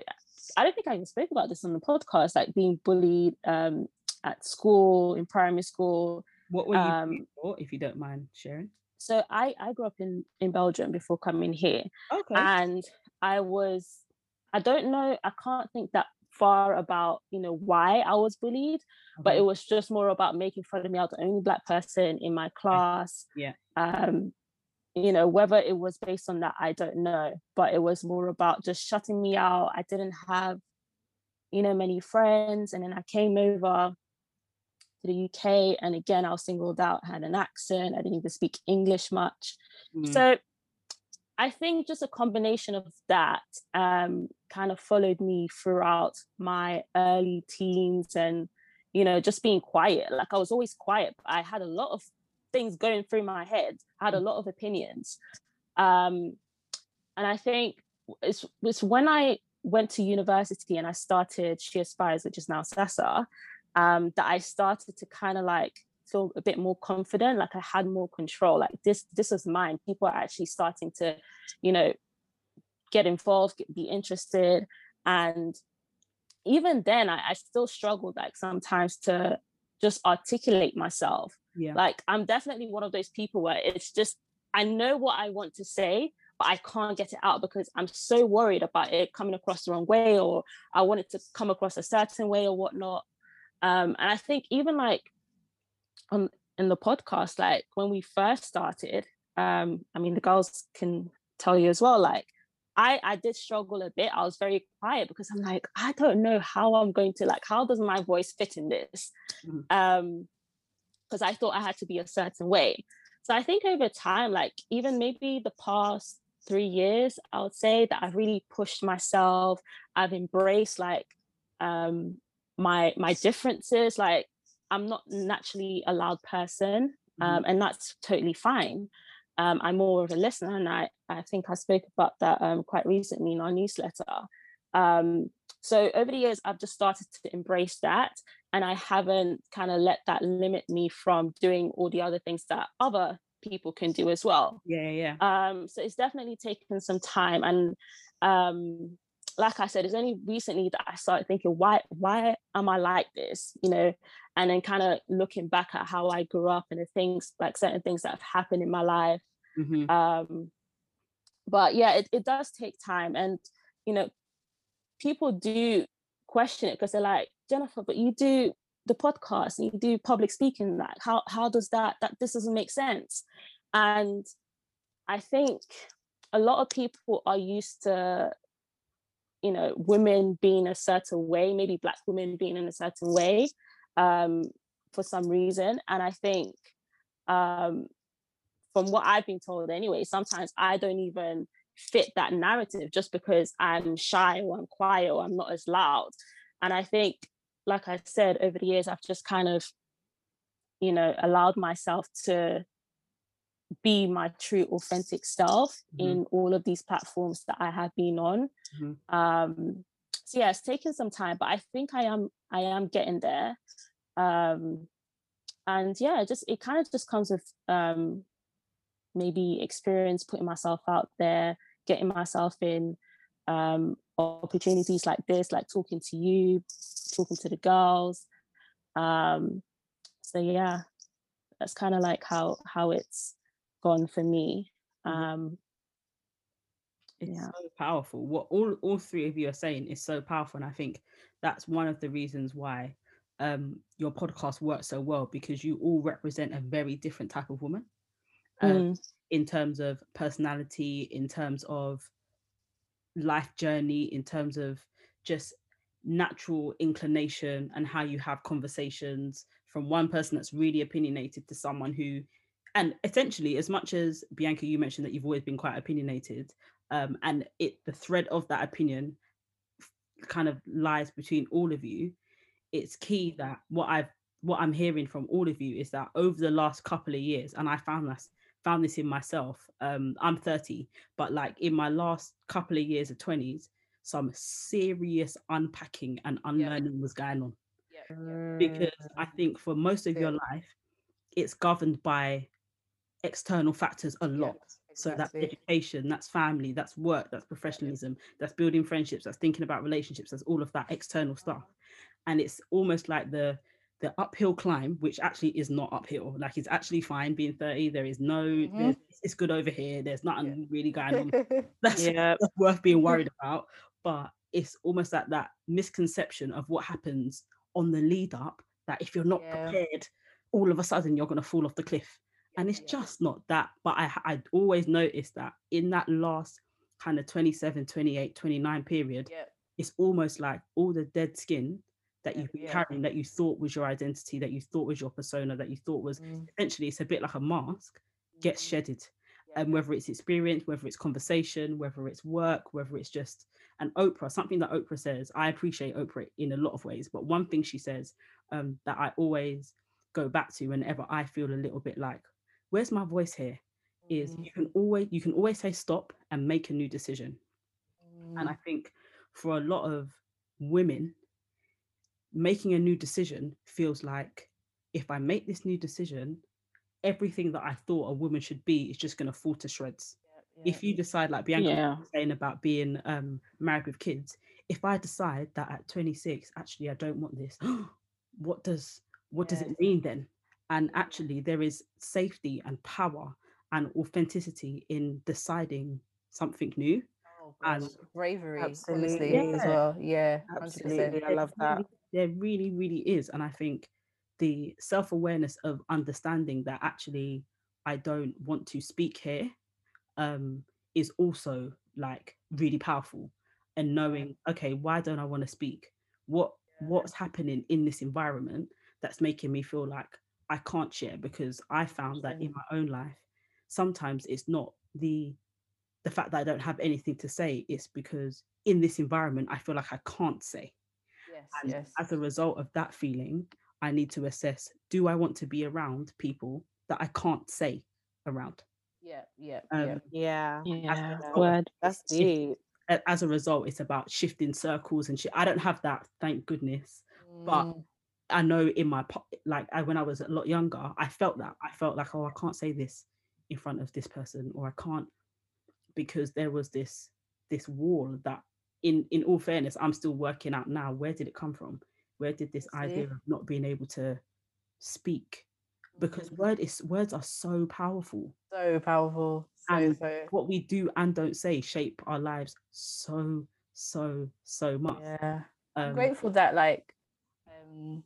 I don't think I even spoke about this on the podcast, like being bullied um at school, in primary school. What were you um, if you don't mind sharing? So I, I grew up in, in Belgium before coming here. Okay. And I was I don't know, I can't think that far about you know why I was bullied, mm-hmm. but it was just more about making fun of me. I was the only black person in my class. Yeah. Um, you know, whether it was based on that, I don't know, but it was more about just shutting me out. I didn't have, you know, many friends, and then I came over to the UK, and again, I was singled out. Had an accent. I didn't even speak English much. Mm. So I think just a combination of that um, kind of followed me throughout my early teens and, you know, just being quiet. Like I was always quiet. I had a lot of things going through my head, I had a lot of opinions. Um, and I think it's, it's when I went to university and I started She Aspires, which is now SASA, um, that I started to kind of like feel a bit more confident like i had more control. Like this this was mine. People are actually starting to you know get involved get, be interested. And even then I, I still struggled like sometimes to just articulate myself. Yeah. Like i'm definitely one of those people where it's just i know what i want to say but I can't get it out because I'm so worried about it coming across the wrong way or I want it to come across a certain way or whatnot. Um, and I think even like on in the podcast, like when we first started, um, I mean the girls can tell you as well, like I I did struggle a bit. I was very quiet because I'm like, I don't know how I'm going to like how does my voice fit in this? Mm-hmm. Um because I thought I had to be a certain way. So I think over time, like even maybe the past three years, I would say that I've really pushed myself. I've embraced like um my my differences. Like I'm not naturally a loud person, um, mm-hmm. and that's totally fine. Um, I'm more of a listener, and I, I think I spoke about that um, quite recently in our newsletter. Um, so over the years, I've just started to embrace that, and I haven't kind of let that limit me from doing all the other things that other people can do as well. Yeah, yeah. Um, so it's definitely taken some time, and um, like I said, it's only recently that I started thinking, why why am I like this? You know, and then kind of looking back at how I grew up and the things like certain things that have happened in my life. Mm-hmm. Um, but yeah, it, it does take time. And you know, people do question it because they're like, Jennifer, but you do the podcast and you do public speaking, like how how does that that this doesn't make sense? And I think a lot of people are used to you know women being a certain way maybe black women being in a certain way um, for some reason and i think um, from what i've been told anyway sometimes i don't even fit that narrative just because I'm shy or I'm quiet or I'm not as loud. And I think, like I said, over the years, I've just kind of, you know, allowed myself to be my true authentic self mm-hmm. in all of these platforms that I have been on. Mm-hmm. Um, so yeah, it's taken some time, but I think I am I am getting there. Um, and yeah, just it kind of just comes with um, maybe experience putting myself out there, getting myself in um, opportunities like this, like talking to you, talking to the girls. Um, so yeah, that's kind of like how how it's gone for me. Mm-hmm. Um, it's yeah. so powerful. What all all three of you are saying is so powerful, and I think that's one of the reasons why um, your podcast works so well because you all represent a very different type of woman. Um, mm. In terms of personality, in terms of life journey, in terms of just natural inclination and how you have conversations from one person that's really opinionated to someone who and essentially as much as bianca you mentioned that you've always been quite opinionated um, and it the thread of that opinion kind of lies between all of you it's key that what i've what i'm hearing from all of you is that over the last couple of years and i found this found this in myself um i'm 30 but like in my last couple of years of 20s some serious unpacking and unlearning yeah. was going on yeah. because i think for most of yeah. your life it's governed by external factors a lot so that's education, that's family, that's work, that's professionalism, that's building friendships, that's thinking about relationships, that's all of that external stuff. And it's almost like the the uphill climb, which actually is not uphill. Like it's actually fine being 30. There is no, mm-hmm. it's good over here. There's nothing yeah. really going on. That's, yeah. that's worth being worried about. But it's almost like that misconception of what happens on the lead up that if you're not yeah. prepared, all of a sudden you're going to fall off the cliff and it's just not that but i i always noticed that in that last kind of 27 28 29 period yeah. it's almost like all the dead skin that you've been yeah. carrying that you thought was your identity that you thought was your persona that you thought was mm. essentially it's a bit like a mask gets mm. shedded yeah. and whether it's experience whether it's conversation whether it's work whether it's just and oprah something that oprah says i appreciate oprah in a lot of ways but one thing she says um, that i always go back to whenever i feel a little bit like where's my voice here is mm. you can always you can always say stop and make a new decision mm. and i think for a lot of women making a new decision feels like if i make this new decision everything that i thought a woman should be is just going to fall to shreds yeah, yeah. if you decide like bianca yeah. was saying about being um, married with kids if i decide that at 26 actually i don't want this what does what does it mean then and actually, there is safety and power and authenticity in deciding something new. Oh, and bravery, absolutely yeah. as well. Yeah, absolutely. I love that. There really, really is. And I think the self awareness of understanding that actually I don't want to speak here um, is also like really powerful. And knowing, okay, why don't I want to speak? What what's happening in this environment that's making me feel like I can't share because I found that in my own life, sometimes it's not the the fact that I don't have anything to say, it's because in this environment I feel like I can't say. Yes, and yes. as a result of that feeling, I need to assess do I want to be around people that I can't say around? Yeah, yeah, um, yeah. Yeah. Word. That's deep. As a result, it's about shifting circles and shit. I don't have that, thank goodness. Mm. But I know in my like I, when I was a lot younger, I felt that I felt like oh I can't say this in front of this person or I can't because there was this this wall that in in all fairness I'm still working out now. Where did it come from? Where did this idea of not being able to speak? Because mm-hmm. word is words are so powerful, so powerful, so, and so. what we do and don't say shape our lives so so so much. Yeah, um, I'm grateful that like um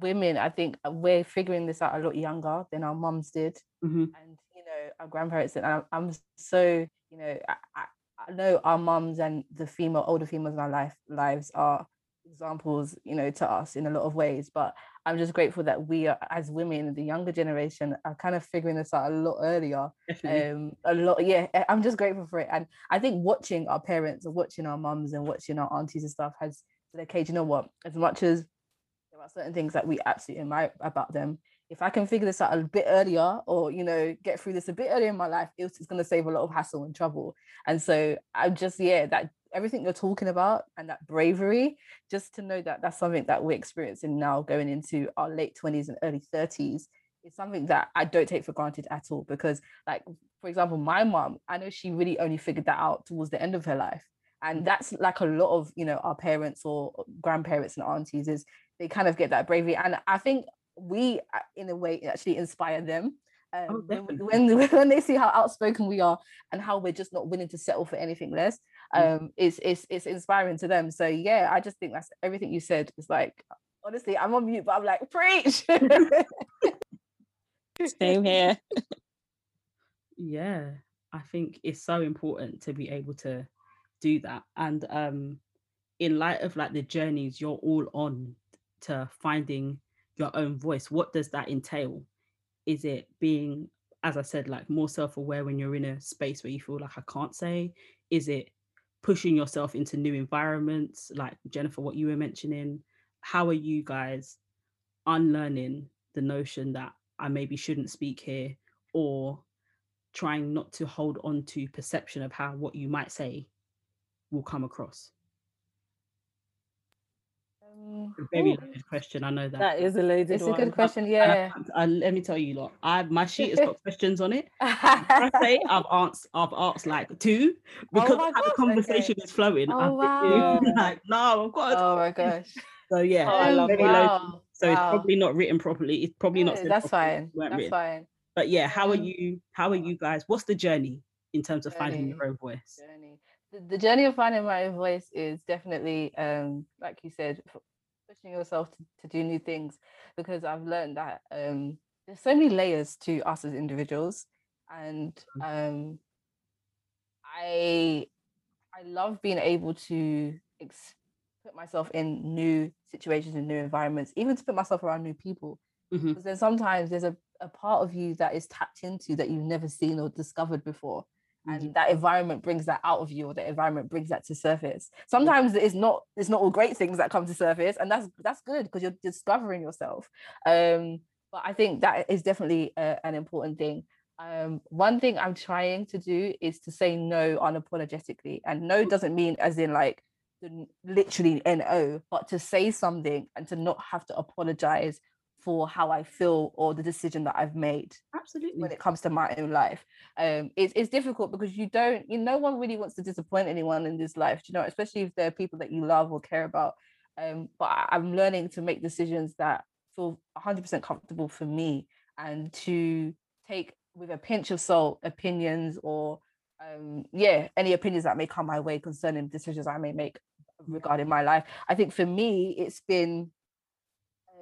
women, I think uh, we're figuring this out a lot younger than our mums did. Mm-hmm. And, you know, our grandparents, and I'm, I'm so, you know, I, I, know our mums and the female, older females in our life lives are examples, you know, to us in a lot of ways. But I'm just grateful that we are, as women, the younger generation, are kind of figuring this out a lot earlier. Um, a lot, yeah. I'm just grateful for it, and I think watching our parents, or watching our mums, and watching our aunties and stuff has said, okay, do you know what? As much as are certain things that we absolutely admire about them, if I can figure this out a bit earlier, or you know, get through this a bit earlier in my life, it's, going to save a lot of hassle and trouble. And so I'm just, yeah, that everything you're talking about and that bravery, just to know that that's something that we're experiencing now going into our late 20s and early 30s is something that I don't take for granted at all. Because, like, for example, my mom, I know she really only figured that out towards the end of her life. And that's like a lot of, you know, our parents or grandparents and aunties is they kind of get that bravery. And I think we, uh, in a way, actually inspire them um, oh, when, when they see how outspoken we are and how we're just not willing to settle for anything less mm. um it's it's it's inspiring to them so yeah i just think that's everything you said is like honestly i'm on mute but i'm like preach same here yeah i think it's so important to be able to do that and um in light of like the journeys you're all on to finding your own voice what does that entail? Is it being as i said like more self-aware when you're in a space where you feel like i can't say is it pushing yourself into new environments like jennifer what you were mentioning? How are you guys unlearning the notion that i maybe shouldn't speak here or trying not to hold on to perception of how what you might say will come across very loaded question. I know that. That is a loaded. It's one. a good question. Yeah. I, I, let me tell you, lot. I my sheet has got questions on it. I say I've asked, I've asked like two oh because oh the conversation okay. is flowing. Oh, I'm wow. like, no, I've got. Oh my gosh. So yeah, oh, I love very wow. loaded. So wow. it's probably not written properly. It's probably not. That's fine. That's written. fine. But yeah, how are mm. you? How are you guys? What's the journey in terms of journey. finding your own voice? Journey the journey of finding my own voice is definitely um like you said pushing yourself to, to do new things because I've learned that um, there's so many layers to us as individuals, and mm. um, I I love being able to ex- put myself in new situations and new environments, even to put myself around new people. Mm-hmm. Because then sometimes there's a, a part of you that is tapped into that you've never seen or discovered before and mm-hmm. that environment brings that out of you or the environment brings that to surface. Sometimes it's not it's not all great things that come to surface and that's that's good because you're discovering yourself. Um but i think that is definitely uh, an important thing. Um one thing i'm trying to do is to say no unapologetically and no doesn't mean as in like literally no but to say something and to not have to apologize for how I feel or the decision that I've made. Absolutely. When it comes to my own life, um, it's it's difficult because you don't, you no one really wants to disappoint anyone in this life. You know, especially if they're people that you love or care about. Um, but I'm learning to make decisions that feel 100% comfortable for me and to take with a pinch of salt opinions or um, yeah, any opinions that may come my way concerning decisions I may make regarding my life. I think for me, it's been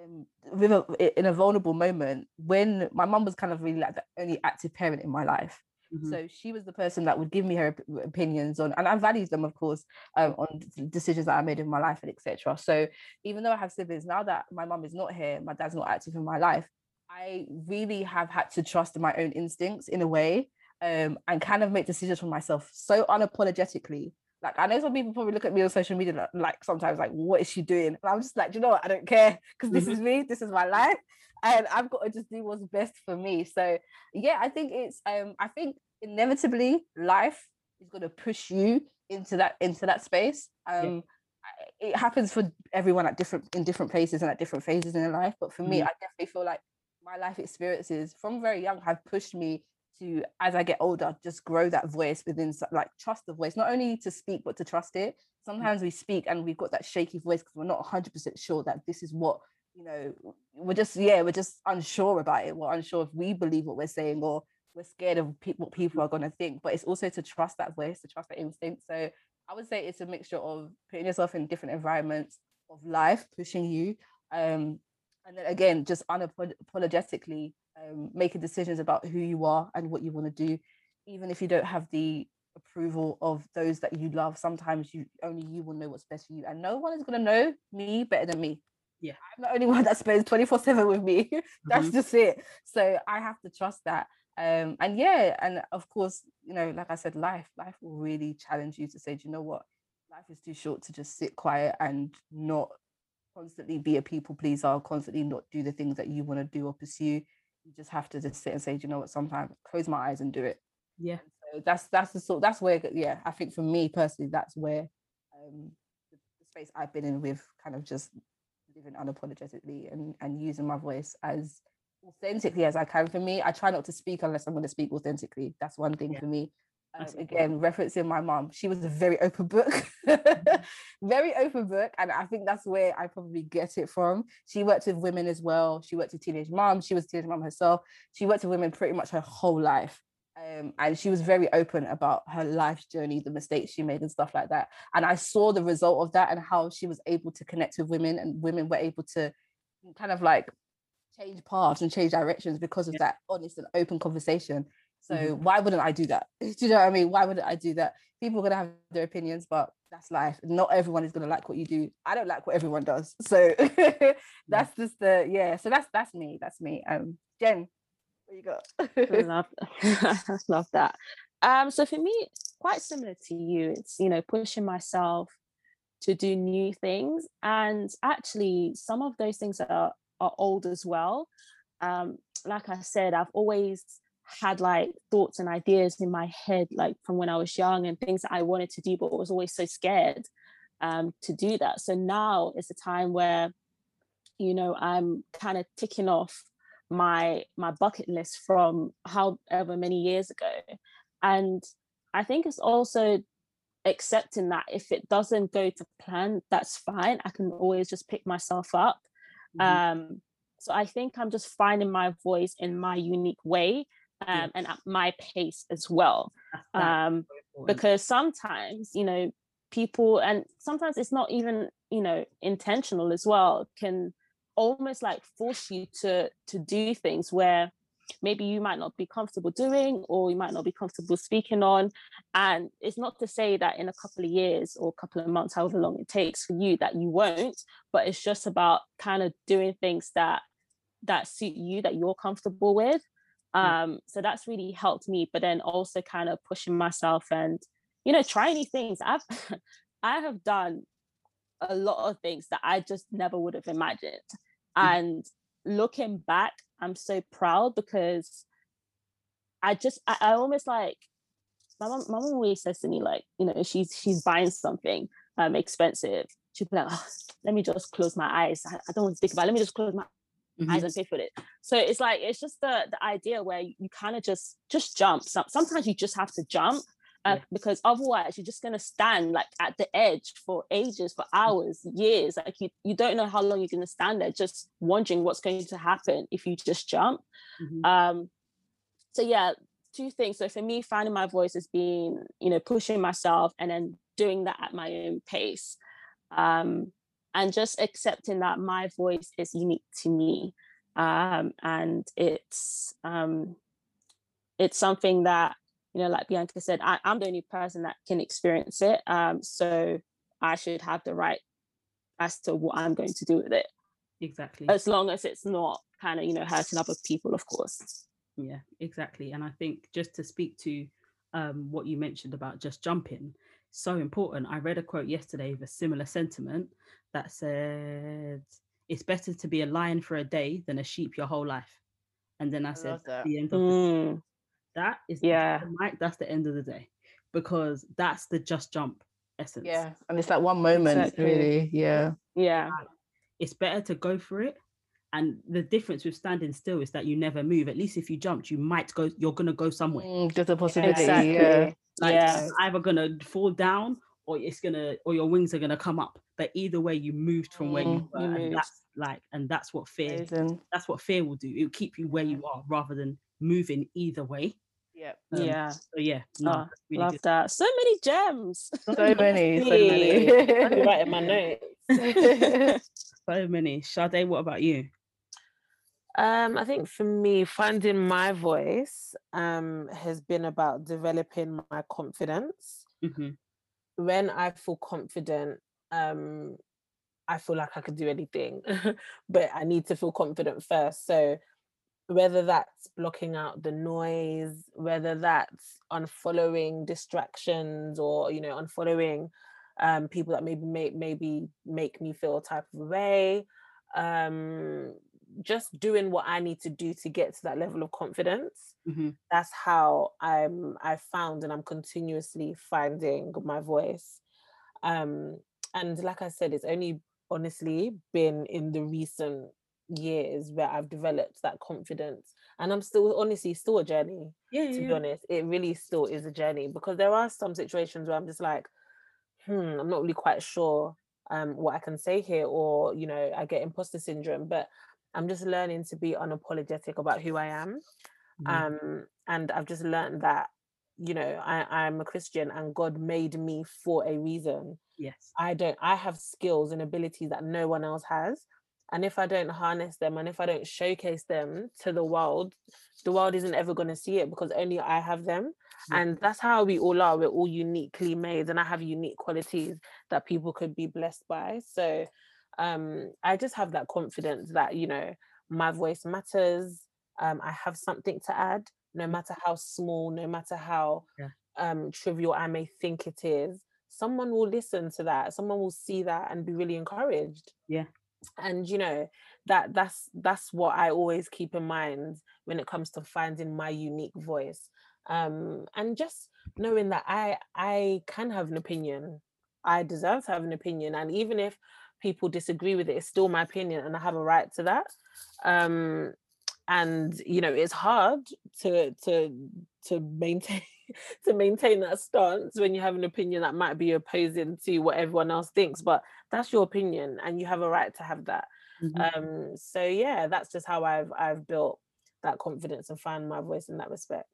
um, with a, in a vulnerable moment when my mum was kind of really like the only active parent in my life. Mm-hmm. So she was the person that would give me her opinions on, and I valued them, of course, um, on decisions that I made in my life and etc. So even though I have siblings now that my mum is not here, my dad's not active in my life, I really have had to trust my own instincts in a way, um, and kind of make decisions for myself so unapologetically like I know some people probably look at me on social media like, sometimes like what is she doing? And I'm just like, you know what? I don't care because this is me. This is my life, and I've got to just do what's best for me. So yeah, I think it's um I think inevitably life is going to push you into that into that space. Um, yeah. it happens for everyone at different in different places and at different phases in their life. But for mm. me, I definitely feel like my life experiences from very young have pushed me to as I get older, just grow that voice within like trust the voice, not only to speak but to trust it. Sometimes we speak and we've got that shaky voice because we're not 100% sure that this is what you know. We're just yeah, we're just unsure about it. We're unsure if we believe what we're saying or we're scared of pe- what people are going to think. But it's also to trust that voice, to trust that instinct. So I would say it's a mixture of putting yourself in different environments of life, pushing you, um, and then again, just unapologetically um, making decisions about who you are and what you want to do, even if you don't have the approval of those that you love. Sometimes you only you will know what's best for you and no one is going to know me better than me. Yeah. I'm the only one that spends 24 7 with me. That's mm-hmm. just it. So i have to trust that. Um and yeah and of course you know like i said life life will really challenge you to say do you know what? Life is too short to just sit quiet and not constantly be a people pleaser constantly not do the things that you want to do or pursue you just have to just sit and say do you know what sometimes close my eyes and do it yeah so that's that's the sort that's where yeah i think for me personally that's where um the, the space i've been in with kind of just living unapologetically and and using my voice as authentically as I can for me. I try not to speak unless I'm going to speak authentically. That's one thing yeah. for me. Um, again, referencing my mom, she was a very open book, very open book. And I think that's where I probably get it from. She worked with women as well. She worked with teenage moms. She was a teenage mom herself. She worked with women pretty much her whole life. Um, and she was very open about her life journey, the mistakes she made, and stuff like that. And I saw the result of that and how she was able to connect with women, and women were able to kind of like change paths and change directions because of yeah. that honest and open conversation. So mm-hmm. why wouldn't I do that? do you know what I mean? Why wouldn't I do that? People are gonna have their opinions, but that's life. Not everyone is gonna like what you do. I don't like what everyone does. So that's just the yeah. So that's that's me. That's me. Um, Jen, what you got? love, love that. Um, so for me, quite similar to you. It's you know pushing myself to do new things, and actually some of those things are are old as well. Um, like I said, I've always had like thoughts and ideas in my head, like from when I was young, and things that I wanted to do, but was always so scared um, to do that. So now it's a time where, you know, I'm kind of ticking off my my bucket list from however many years ago, and I think it's also accepting that if it doesn't go to plan, that's fine. I can always just pick myself up Mm-hmm. Um, so I think I'm just finding my voice in my unique way um, and at my pace as well. Um, because sometimes, you know, people, and sometimes it's not even, you know, intentional as well, can almost like force you to to do things where maybe you might not be comfortable doing or you might not be comfortable speaking on. And it's not to say that in a couple of years or a couple of months however long it takes for you that you won't but it's just about kind of doing things that that suit you that you're comfortable with um so that's really helped me but then also kind of pushing myself and you know trying new things. I've i have done a lot of things that i just never would have imagined. And looking back I'm so proud because I just I, I almost like my mom, my mom always says to me like you know she's she's buying something um expensive. She'll be like oh, let me just close my eyes. I, I don't want to think about it. let me just close my mm-hmm. eyes and pay for it. So it's like it's just the the idea where you, you kind of just just jump. Sometimes you just have to jump uh, yeah. because otherwise you're just going to stand like at the edge for ages for hours years. Like you, you don't know how long you're going to stand there just wondering what's going to happen if you just jump. Mm-hmm. um so yeah two things. So for me finding my voice has been you know pushing myself and then doing that at my own pace. Um and just accepting that my voice is unique to me um and it's um it's something that you know, like Bianca said, I, am the only person that can experience it. Um, so I should have the right as to what I'm going to do with it. Exactly. As long as it's not kind of, you know, hurting other people, of course. Yeah, exactly. And I think just to speak to um, what you mentioned about just jumping, so important. I read a quote yesterday with a similar sentiment that said, it's better to be a lion for a day than a sheep your whole life. And then I, I said, the end of mm. the that is yeah, Mike. That's the end of the day because that's the just jump essence. Yeah, and it's that one moment, exactly. really. Yeah, yeah. It's better to go for it. And the difference with standing still is that you never move. At least if you jumped, you might go. You're gonna go somewhere. Mm, there's a possibility. Exactly. Yeah. Like, yeah. either gonna fall down or it's gonna or your wings are gonna come up. But either way, you moved from where you mm, were, you and that's like, and that's what fear. Amazing. That's what fear will do. It will keep you where you are rather than moving either way. Yeah. Um, yeah. So yeah. No, oh, really love good. that. So many gems. So many. so many. I'm writing my notes. so many. Sade, what about you? Um, I think for me, finding my voice um, has been about developing my confidence. Mm-hmm. When I feel confident, um, I feel like I could do anything, but I need to feel confident first. So whether that's blocking out the noise, whether that's unfollowing distractions or you know unfollowing um, people that maybe make maybe make me feel a type of way, um, just doing what I need to do to get to that level of confidence. Mm-hmm. That's how I'm I found and I'm continuously finding my voice. Um, and like I said, it's only honestly been in the recent years where I've developed that confidence. And I'm still honestly still a journey. Yeah, to yeah. be honest. It really still is a journey because there are some situations where I'm just like, hmm, I'm not really quite sure um what I can say here, or you know, I get imposter syndrome. But I'm just learning to be unapologetic about who I am. Mm-hmm. Um, and I've just learned that, you know, I, I'm a Christian and God made me for a reason. Yes. I don't, I have skills and abilities that no one else has. And if I don't harness them and if I don't showcase them to the world, the world isn't ever going to see it because only I have them. And that's how we all are. We're all uniquely made, and I have unique qualities that people could be blessed by. So um, I just have that confidence that, you know, my voice matters. Um, I have something to add, no mm. matter how small, no matter how yeah. um, trivial I may think it is. Someone will listen to that. Someone will see that and be really encouraged. Yeah. And you know that that's that's what I always keep in mind when it comes to finding my unique voice. Um, and just knowing that I I can have an opinion. I deserve to have an opinion. And even if people disagree with it it's still my opinion and i have a right to that. Um and you know it's hard to to to maintain to maintain that stance when you have an opinion that might be opposing to what everyone else thinks but that's your opinion and you have a right to have that. Mm-hmm. um so yeah that's just how i've i've built that confidence and find my voice in that respect.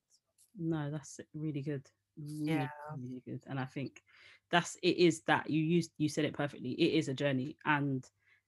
No that's really good. Really, yeah. really good. And i think that's it is that you used you said it perfectly it is a journey and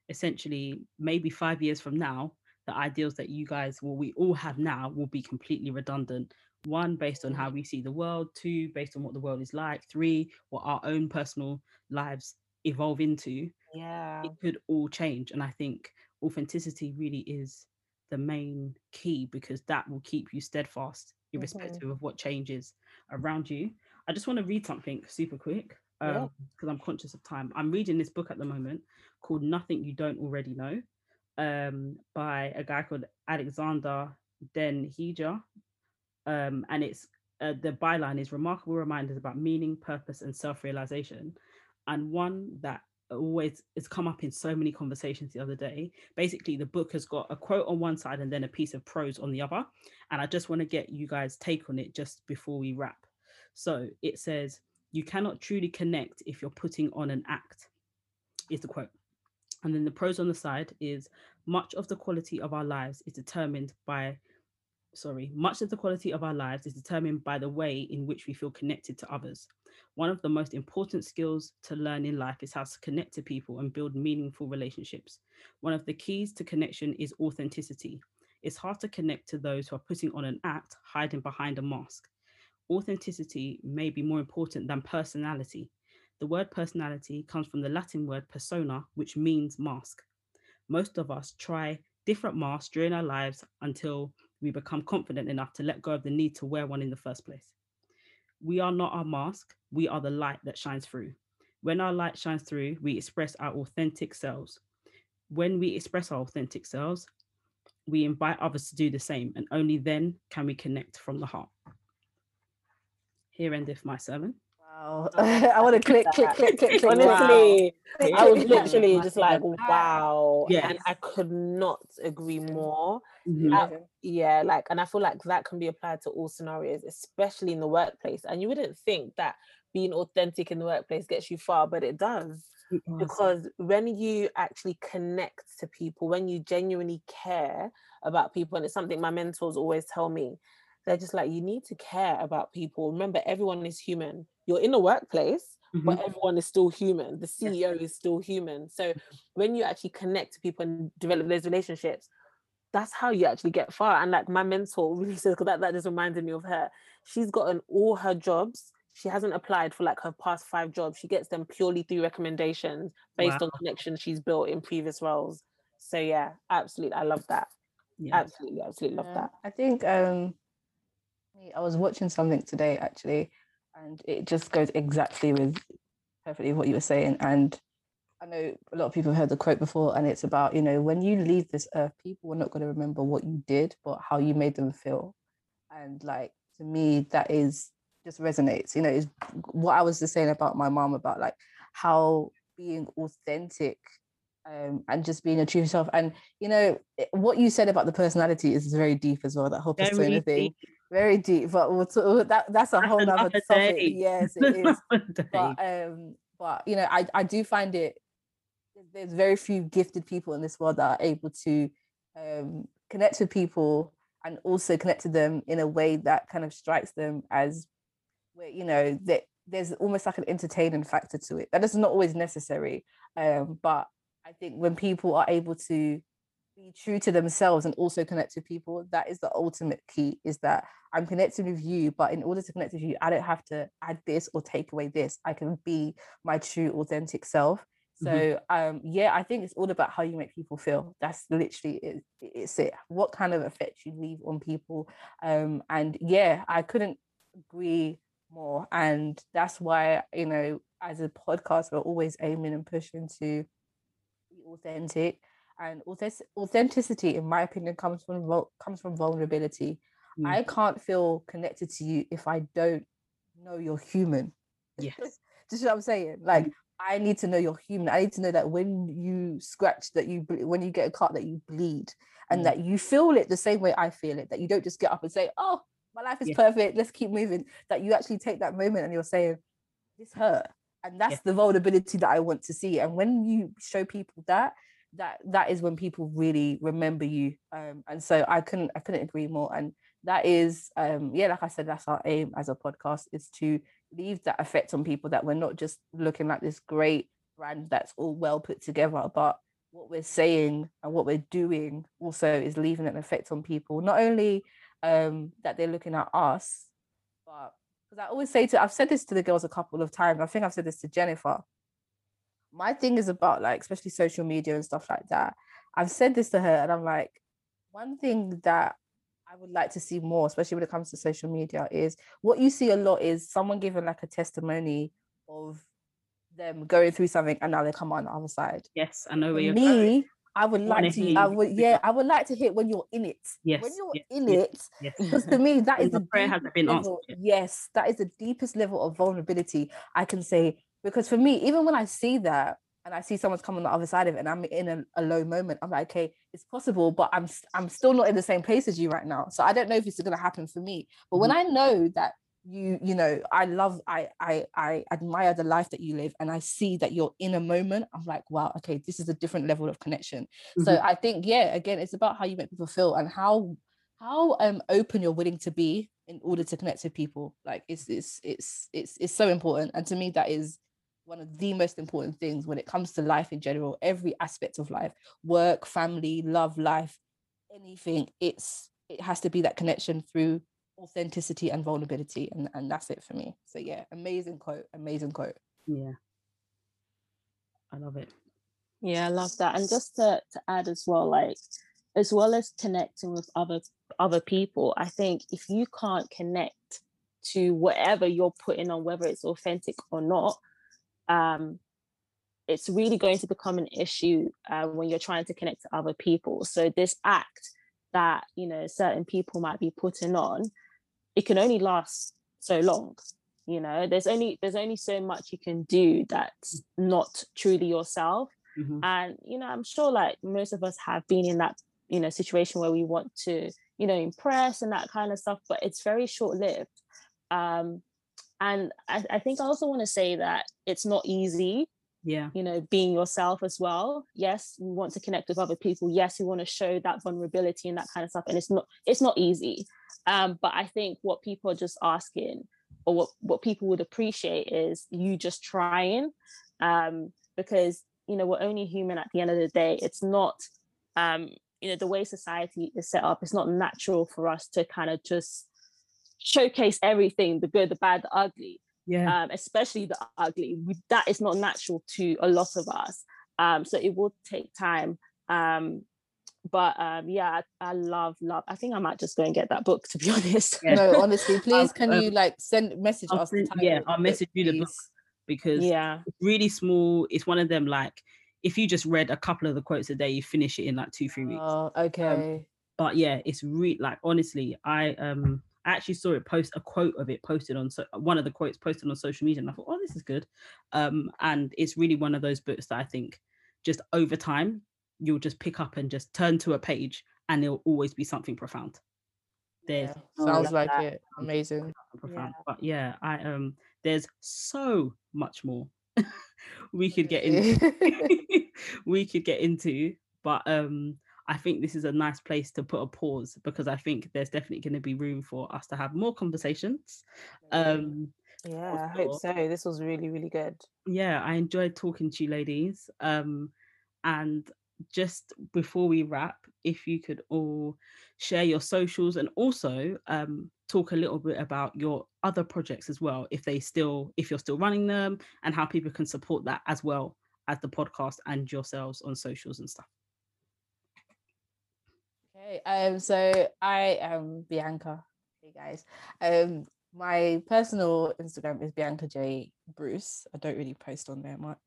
essentially maybe five years from now the ideals that you guys will we all have now will be completely redundant. One based on how we see the world. Two based on what the world is like. Three what our own personal lives evolve into. Yeah. it could all change and i think authenticity really is the main key because that will keep you steadfast irrespective mm-hmm. of what changes around you. I just want to read something super quick because um, I'm conscious of time. I'm reading this book at the moment called Nothing You Don't Already Know um, by a guy called Alexander Den Heijer. Um, and it's uh, the byline is remarkable reminders about meaning, purpose, and self realization. And one that always has come up in so many conversations the other day. Basically, the book has got a quote on one side and then a piece of prose on the other. And I just want to get you guys' take on it just before we wrap. So it says, you cannot truly connect if you're putting on an act, is the quote. And then the prose on the side is much of the quality of our lives is determined by, sorry, much of the quality of our lives is determined by the way in which we feel connected to others. One of the most important skills to learn in life is how to connect to people and build meaningful relationships. One of the keys to connection is authenticity. It's hard to connect to those who are putting on an act, hiding behind a mask authenticity may be more important than personality. The word personality comes from the Latin word persona, which means mask. Most of us try different masks during our lives until we become confident enough to let go of the need to wear one in the first place. We are not our mask, we are the light that shines through. When our light shines through, we express our authentic selves. When we express our authentic selves, we invite others to do the same, and only then can we connect from the heart here endeth my sermon. Wow. I want to click, click, click, click, click. Honestly, wow. I was literally just like, wow. Yeah. And I could not agree more. Mm-hmm. Uh, yeah, like, and I feel like that can be applied to all scenarios, especially in the workplace. And you wouldn't think that being authentic in the workplace gets you far, but it does. It because when you actually connect to people, when you genuinely care about people, and it's something my mentors always tell me, they're just like you need to care about people remember everyone is human you're in the workplace mm-hmm. but everyone is still human the ceo is still human so when you actually connect to people and develop those relationships that's how you actually get far. And like my mentor really says, because that, that just reminded me of her. She's gotten all her jobs. She hasn't applied for like her past five jobs. She gets them purely through recommendations based wow. on connections she's built in previous roles. So yeah, absolutely. I love that. Yeah. Absolutely, absolutely love that. I think um I was watching something today actually, and it just goes exactly with perfectly what you were saying. And I know a lot of people have heard the quote before, and it's about, you know, when you leave this earth, people are not going to remember what you did, but how you made them feel. And like to me, that is just resonates. You know, is what I was just saying about my mom about like how being authentic um, and just being a true self. And you know, what you said about the personality is very deep as well. That whole persona thing, very deep. But we'll talk, that that's a that's whole other topic. Day. Yes, it is. but um, but you know, I I do find it there's very few gifted people in this world that are able to um, connect with people and also connect to them in a way that kind of strikes them as where you know that there's almost like an entertaining factor to it that is not always necessary um, but i think when people are able to be true to themselves and also connect to people that is the ultimate key is that i'm connecting with you but in order to connect with you i don't have to add this or take away this i can be my true authentic self. So mm-hmm. um, yeah, I think it's all about how you make people feel. That's literally it, it's it. What kind of effect you leave on people. Um, and yeah, I couldn't agree more. And that's why, you know, as a podcast, we're always aiming and pushing to be authentic. And authenticity, in my opinion, comes from comes from vulnerability. Mm. I can't feel connected to you if I don't know you're human. Yes. Just what I'm saying. Like mm. I need to know you're human. I need to know that when you scratch, that you when you get a cut, that you bleed, and mm. that you feel it the same way I feel it. That you don't just get up and say, "Oh, my life is perfect. Let's keep moving." That you actually take that moment and you're saying, "This hurt," and that's yeah. the vulnerability that I want to see. And when you show people that, that that is when people really remember you. Um, and so I couldn't I couldn't agree more. And that is, um, yeah, like I said, that's our aim as a podcast is to leave that effect on people that we're not just looking like this great brand that's all well put together, but what we're saying and what we're doing also is leaving an effect on people. Not only um, that they're looking at us, but because I always say to, I've said this to the girls a couple of times. I think I've said this to Jennifer. My thing is about like, especially social media and stuff like that. I've said this to her, and I'm like, one thing that I would like to see more, especially when it comes to social media, is what you see a lot is someone giving like a testimony of them going through something and now they come on the other side. Yes, I know where you're me, going. I would like to, I would, yeah, I would like to hit when you're in it. Yes. When you're yes, in yes, it, yes. because to me, that is the prayer hasn't been level, answered. Yes, that is the deepest level of vulnerability I can say. Because for me, even when I see that, and I see someone's come on the other side of it and I'm in a, a, low moment, I'm like, okay, it's possible, but I'm I'm still not in the same place as you right now. So I don't know if it's gonna happen for me. But mm-hmm. when I know that you, you know, I love, I I I admire the life that you live and I see that you're in a moment, I'm like, wow, okay, this is a different level of connection. Mm-hmm. So I think, yeah, again, it's about how you make people feel and how how um open you're willing to be in order to connect with people. Like it's it's it's it's it's so important. And to me, that is one of the most important things when it comes to life in general, every aspect of life, work, family, love, life, anything, it's it has to be that connection through authenticity and vulnerability. And, and that's it for me. So yeah, amazing quote, amazing quote. Yeah. I love it. Yeah, I love that. And just to, to add as well, like as well as connecting with other other people, I think if you can't connect to whatever you're putting on, whether it's authentic or not, um, it's really going to become an issue uh, when you're trying to connect to other people. So this act that you know certain people might be putting on, it can only last so long. You know, there's only there's only so much you can do that's not truly yourself. Mm-hmm. And you know, I'm sure like most of us have been in that you know situation where we want to you know impress and that kind of stuff, but it's very short lived. Um, and I, I think I also want to say that it's not easy yeah. you know being yourself as well. Yes we want to connect with other people. Yes we want to show that vulnerability and that kind of stuff and it's not it's not easy. Um but i think what people are just asking or what what people would appreciate is you just trying um because you know we're only human at the end of the day. It's not um you know the way society is set up it's not natural for us to kind of just showcase everything the good the bad the ugly yeah. um, especially the ugly. We, that is not natural to a lot of us. Um, so it will take time um, but um, yeah I, I, love love i think i might just go and get that book to be honest. Yeah. no honestly please can um, you like send message I'll us send, yeah i'll message you the book because yeah. it's really small it's one of them like if you just read a couple of the quotes a day you finish it in like two three weeks. Oh Um, okay. but yeah it's really like honestly i um I actually saw it post a quote of it posted on so one of the quotes posted on social media and i thought oh this is good. Um and it's really one of those books that i think just over time you'll just pick up and just turn to a page and there'll always be something profound. There's yeah, sounds like that. it. Amazing. profound yeah. but yeah i um there's so much more we could get into. We could get into but um i think this is a nice place to put a pause because i think there's definitely going to be room for us to have more conversations um yeah i hope so. This was really really good. Yeah i enjoyed talking to you ladies um and just before we wrap if you could all share your socials and also um, talk a little bit about your other projects as well if they still if you're still running them and how people can support that as well as the podcast and yourselves on socials and stuff um so i am bianca hey guys um my personal Instagram is Bianca J Bruce. I don't really post on there much,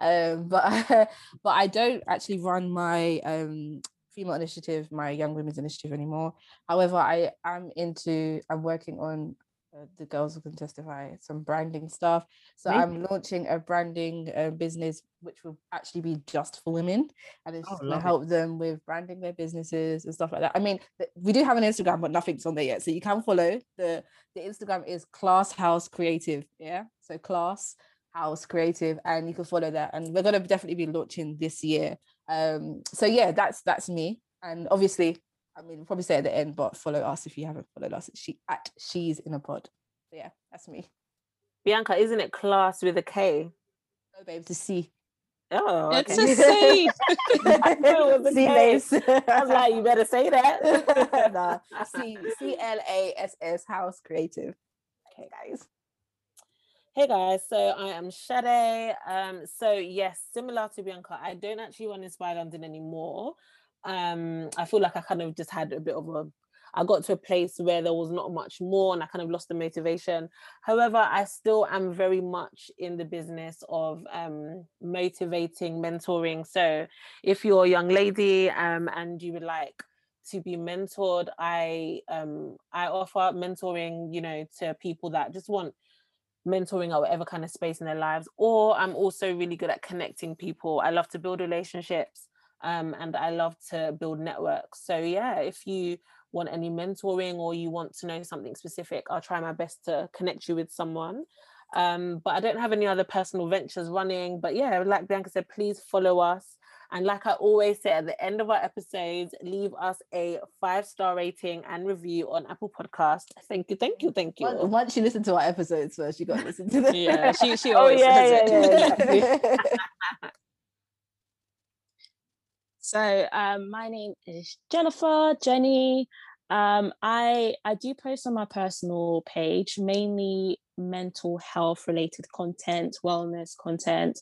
um, but but I don't actually run my um, female initiative, my young women's initiative anymore. However, I am into. I'm working on uh, the girls who can testify some branding stuff. So Maybe. I'm launching a branding uh, business which will actually be just for women, and it's oh, going to help it. them with branding their businesses and stuff like that. I mean, th- we do have an Instagram, but nothing's on there yet, so you can follow the the Instagram is Class House Creative. Yeah, so Class House Creative, and you can follow that. And we're going to definitely be launching this year. Um, so yeah, that's that's me, and obviously I mean, we'll probably say at the end, but follow us if you haven't followed us. She at she's in a pod. So yeah, that's me. Bianca, isn't it class with a K? No, babe, it's a C. Oh, okay. it's a C. I it was a C base. I was like, you better say that. nah, C C L A S S House Creative. Okay, guys. Hey guys, so I am Sade. Um, so yes, similar to Bianca, I don't actually run Inspire London anymore um i feel like i kind of just had a bit of a I got to a place where there was not much more and I kind of lost the motivation. However, I still am very much in the business of um, motivating, mentoring. So if you're a young lady um, and you would like to be mentored, I um, I offer mentoring, you know, to people that just want mentoring or whatever kind of space in their lives. Or I'm also really good at connecting people. I love to build relationships um, and I love to build networks. So yeah, if you want any mentoring or you want to know something specific, I'll try my best to connect you with someone. Um, but I don't have any other personal ventures running. But yeah, like Bianca said, please follow us. And like I always say at the end of our episodes, leave us a five star rating and review on Apple Podcast. Thank you, thank you, thank you. Once you listen to our episodes first, you got to listen to them. Yeah, she she always oh, yeah, yeah, yeah, yeah. So um, my name is Jennifer, Jenny. Um, I I do post on my personal page mainly mental health related content, wellness content,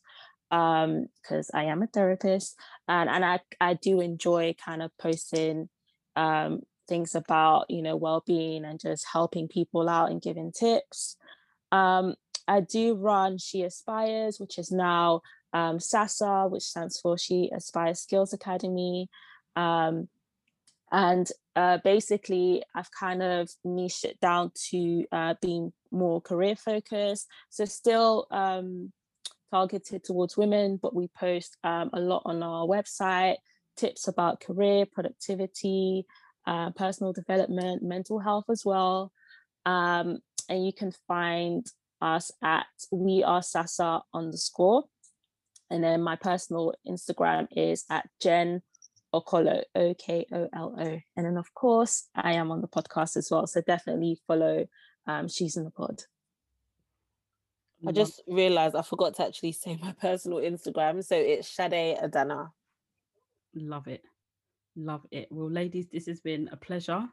because um, I am a therapist, and and I I do enjoy kind of posting um, things about you know well being and just helping people out and giving tips. Um, I do run She Aspires, which is now um, SASA, which stands for She Aspires Skills Academy. Um, and uh, basically, I've kind of niched it down to uh, being more career focused. So, still um, targeted towards women, but we post um, a lot on our website tips about career, productivity, uh, personal development, mental health as well. Um, and you can find us at we are sasa underscore and then my personal Instagram is at Jen Okolo, O K O L O. And then, of course, I am on the podcast as well. So definitely follow um, She's in the Pod. I just realized I forgot to actually say my personal Instagram. So it's Sade Adana. Love it. Love it. Well, ladies, this has been a pleasure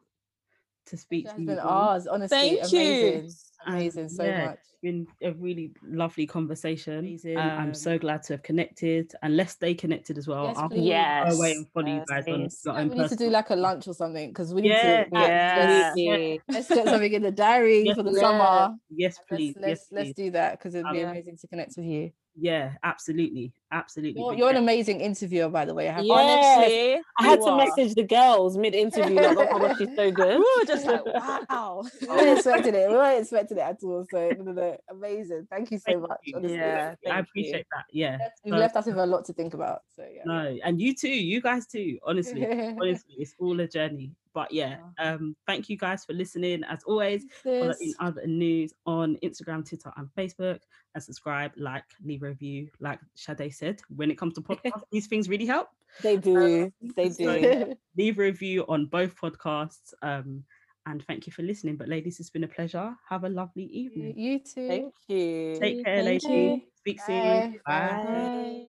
to speak It to has you. ours, honestly. Thank you. amazing. And Amazing so yeah, much. It's been a really lovely conversation. Amazing. I'm so glad to have connected and let's stay connected as well. Yes, I'll. Yes. go away and follow you guys on please. your Yeah, own we need to do like a lunch or something because we need Yeah, to yeah, let's, yeah. let's get something in the diary Yes, for the please. summer. Yes, Let's please. let's, yes, let's do that because it'd be Um, amazing to connect with you. Yeah, absolutely. Absolutely. You're, you're an amazing interviewer, by the way. I have Yeah. Honestly, I had you to are. message the girls mid interview. Like, oh my gosh, she's so good. We were just like, wow. Oh. We weren't expecting it. We weren't expecting it at all. So no, no, no. amazing. Thank you so Thank much. you. honestly. Yeah, I thank you. appreciate that. Yeah. You've So- left us with a lot to think about. So yeah. No, and you too, you guys too. Honestly, honestly, it's all a journey. But yeah, um, thank you guys for listening. As always, follow in other news on Instagram, Twitter, and Facebook. And subscribe, like, leave a review. Like Sade said, when it comes to podcasts, these things really help. They do. They so- do. Leave a review on both podcasts. Um, and thank you for listening. But ladies, it's been a pleasure. Have a lovely you, evening. you too. Thank you. Take care, Thank ladies. you. Speak Bye. soon. Bye. Bye.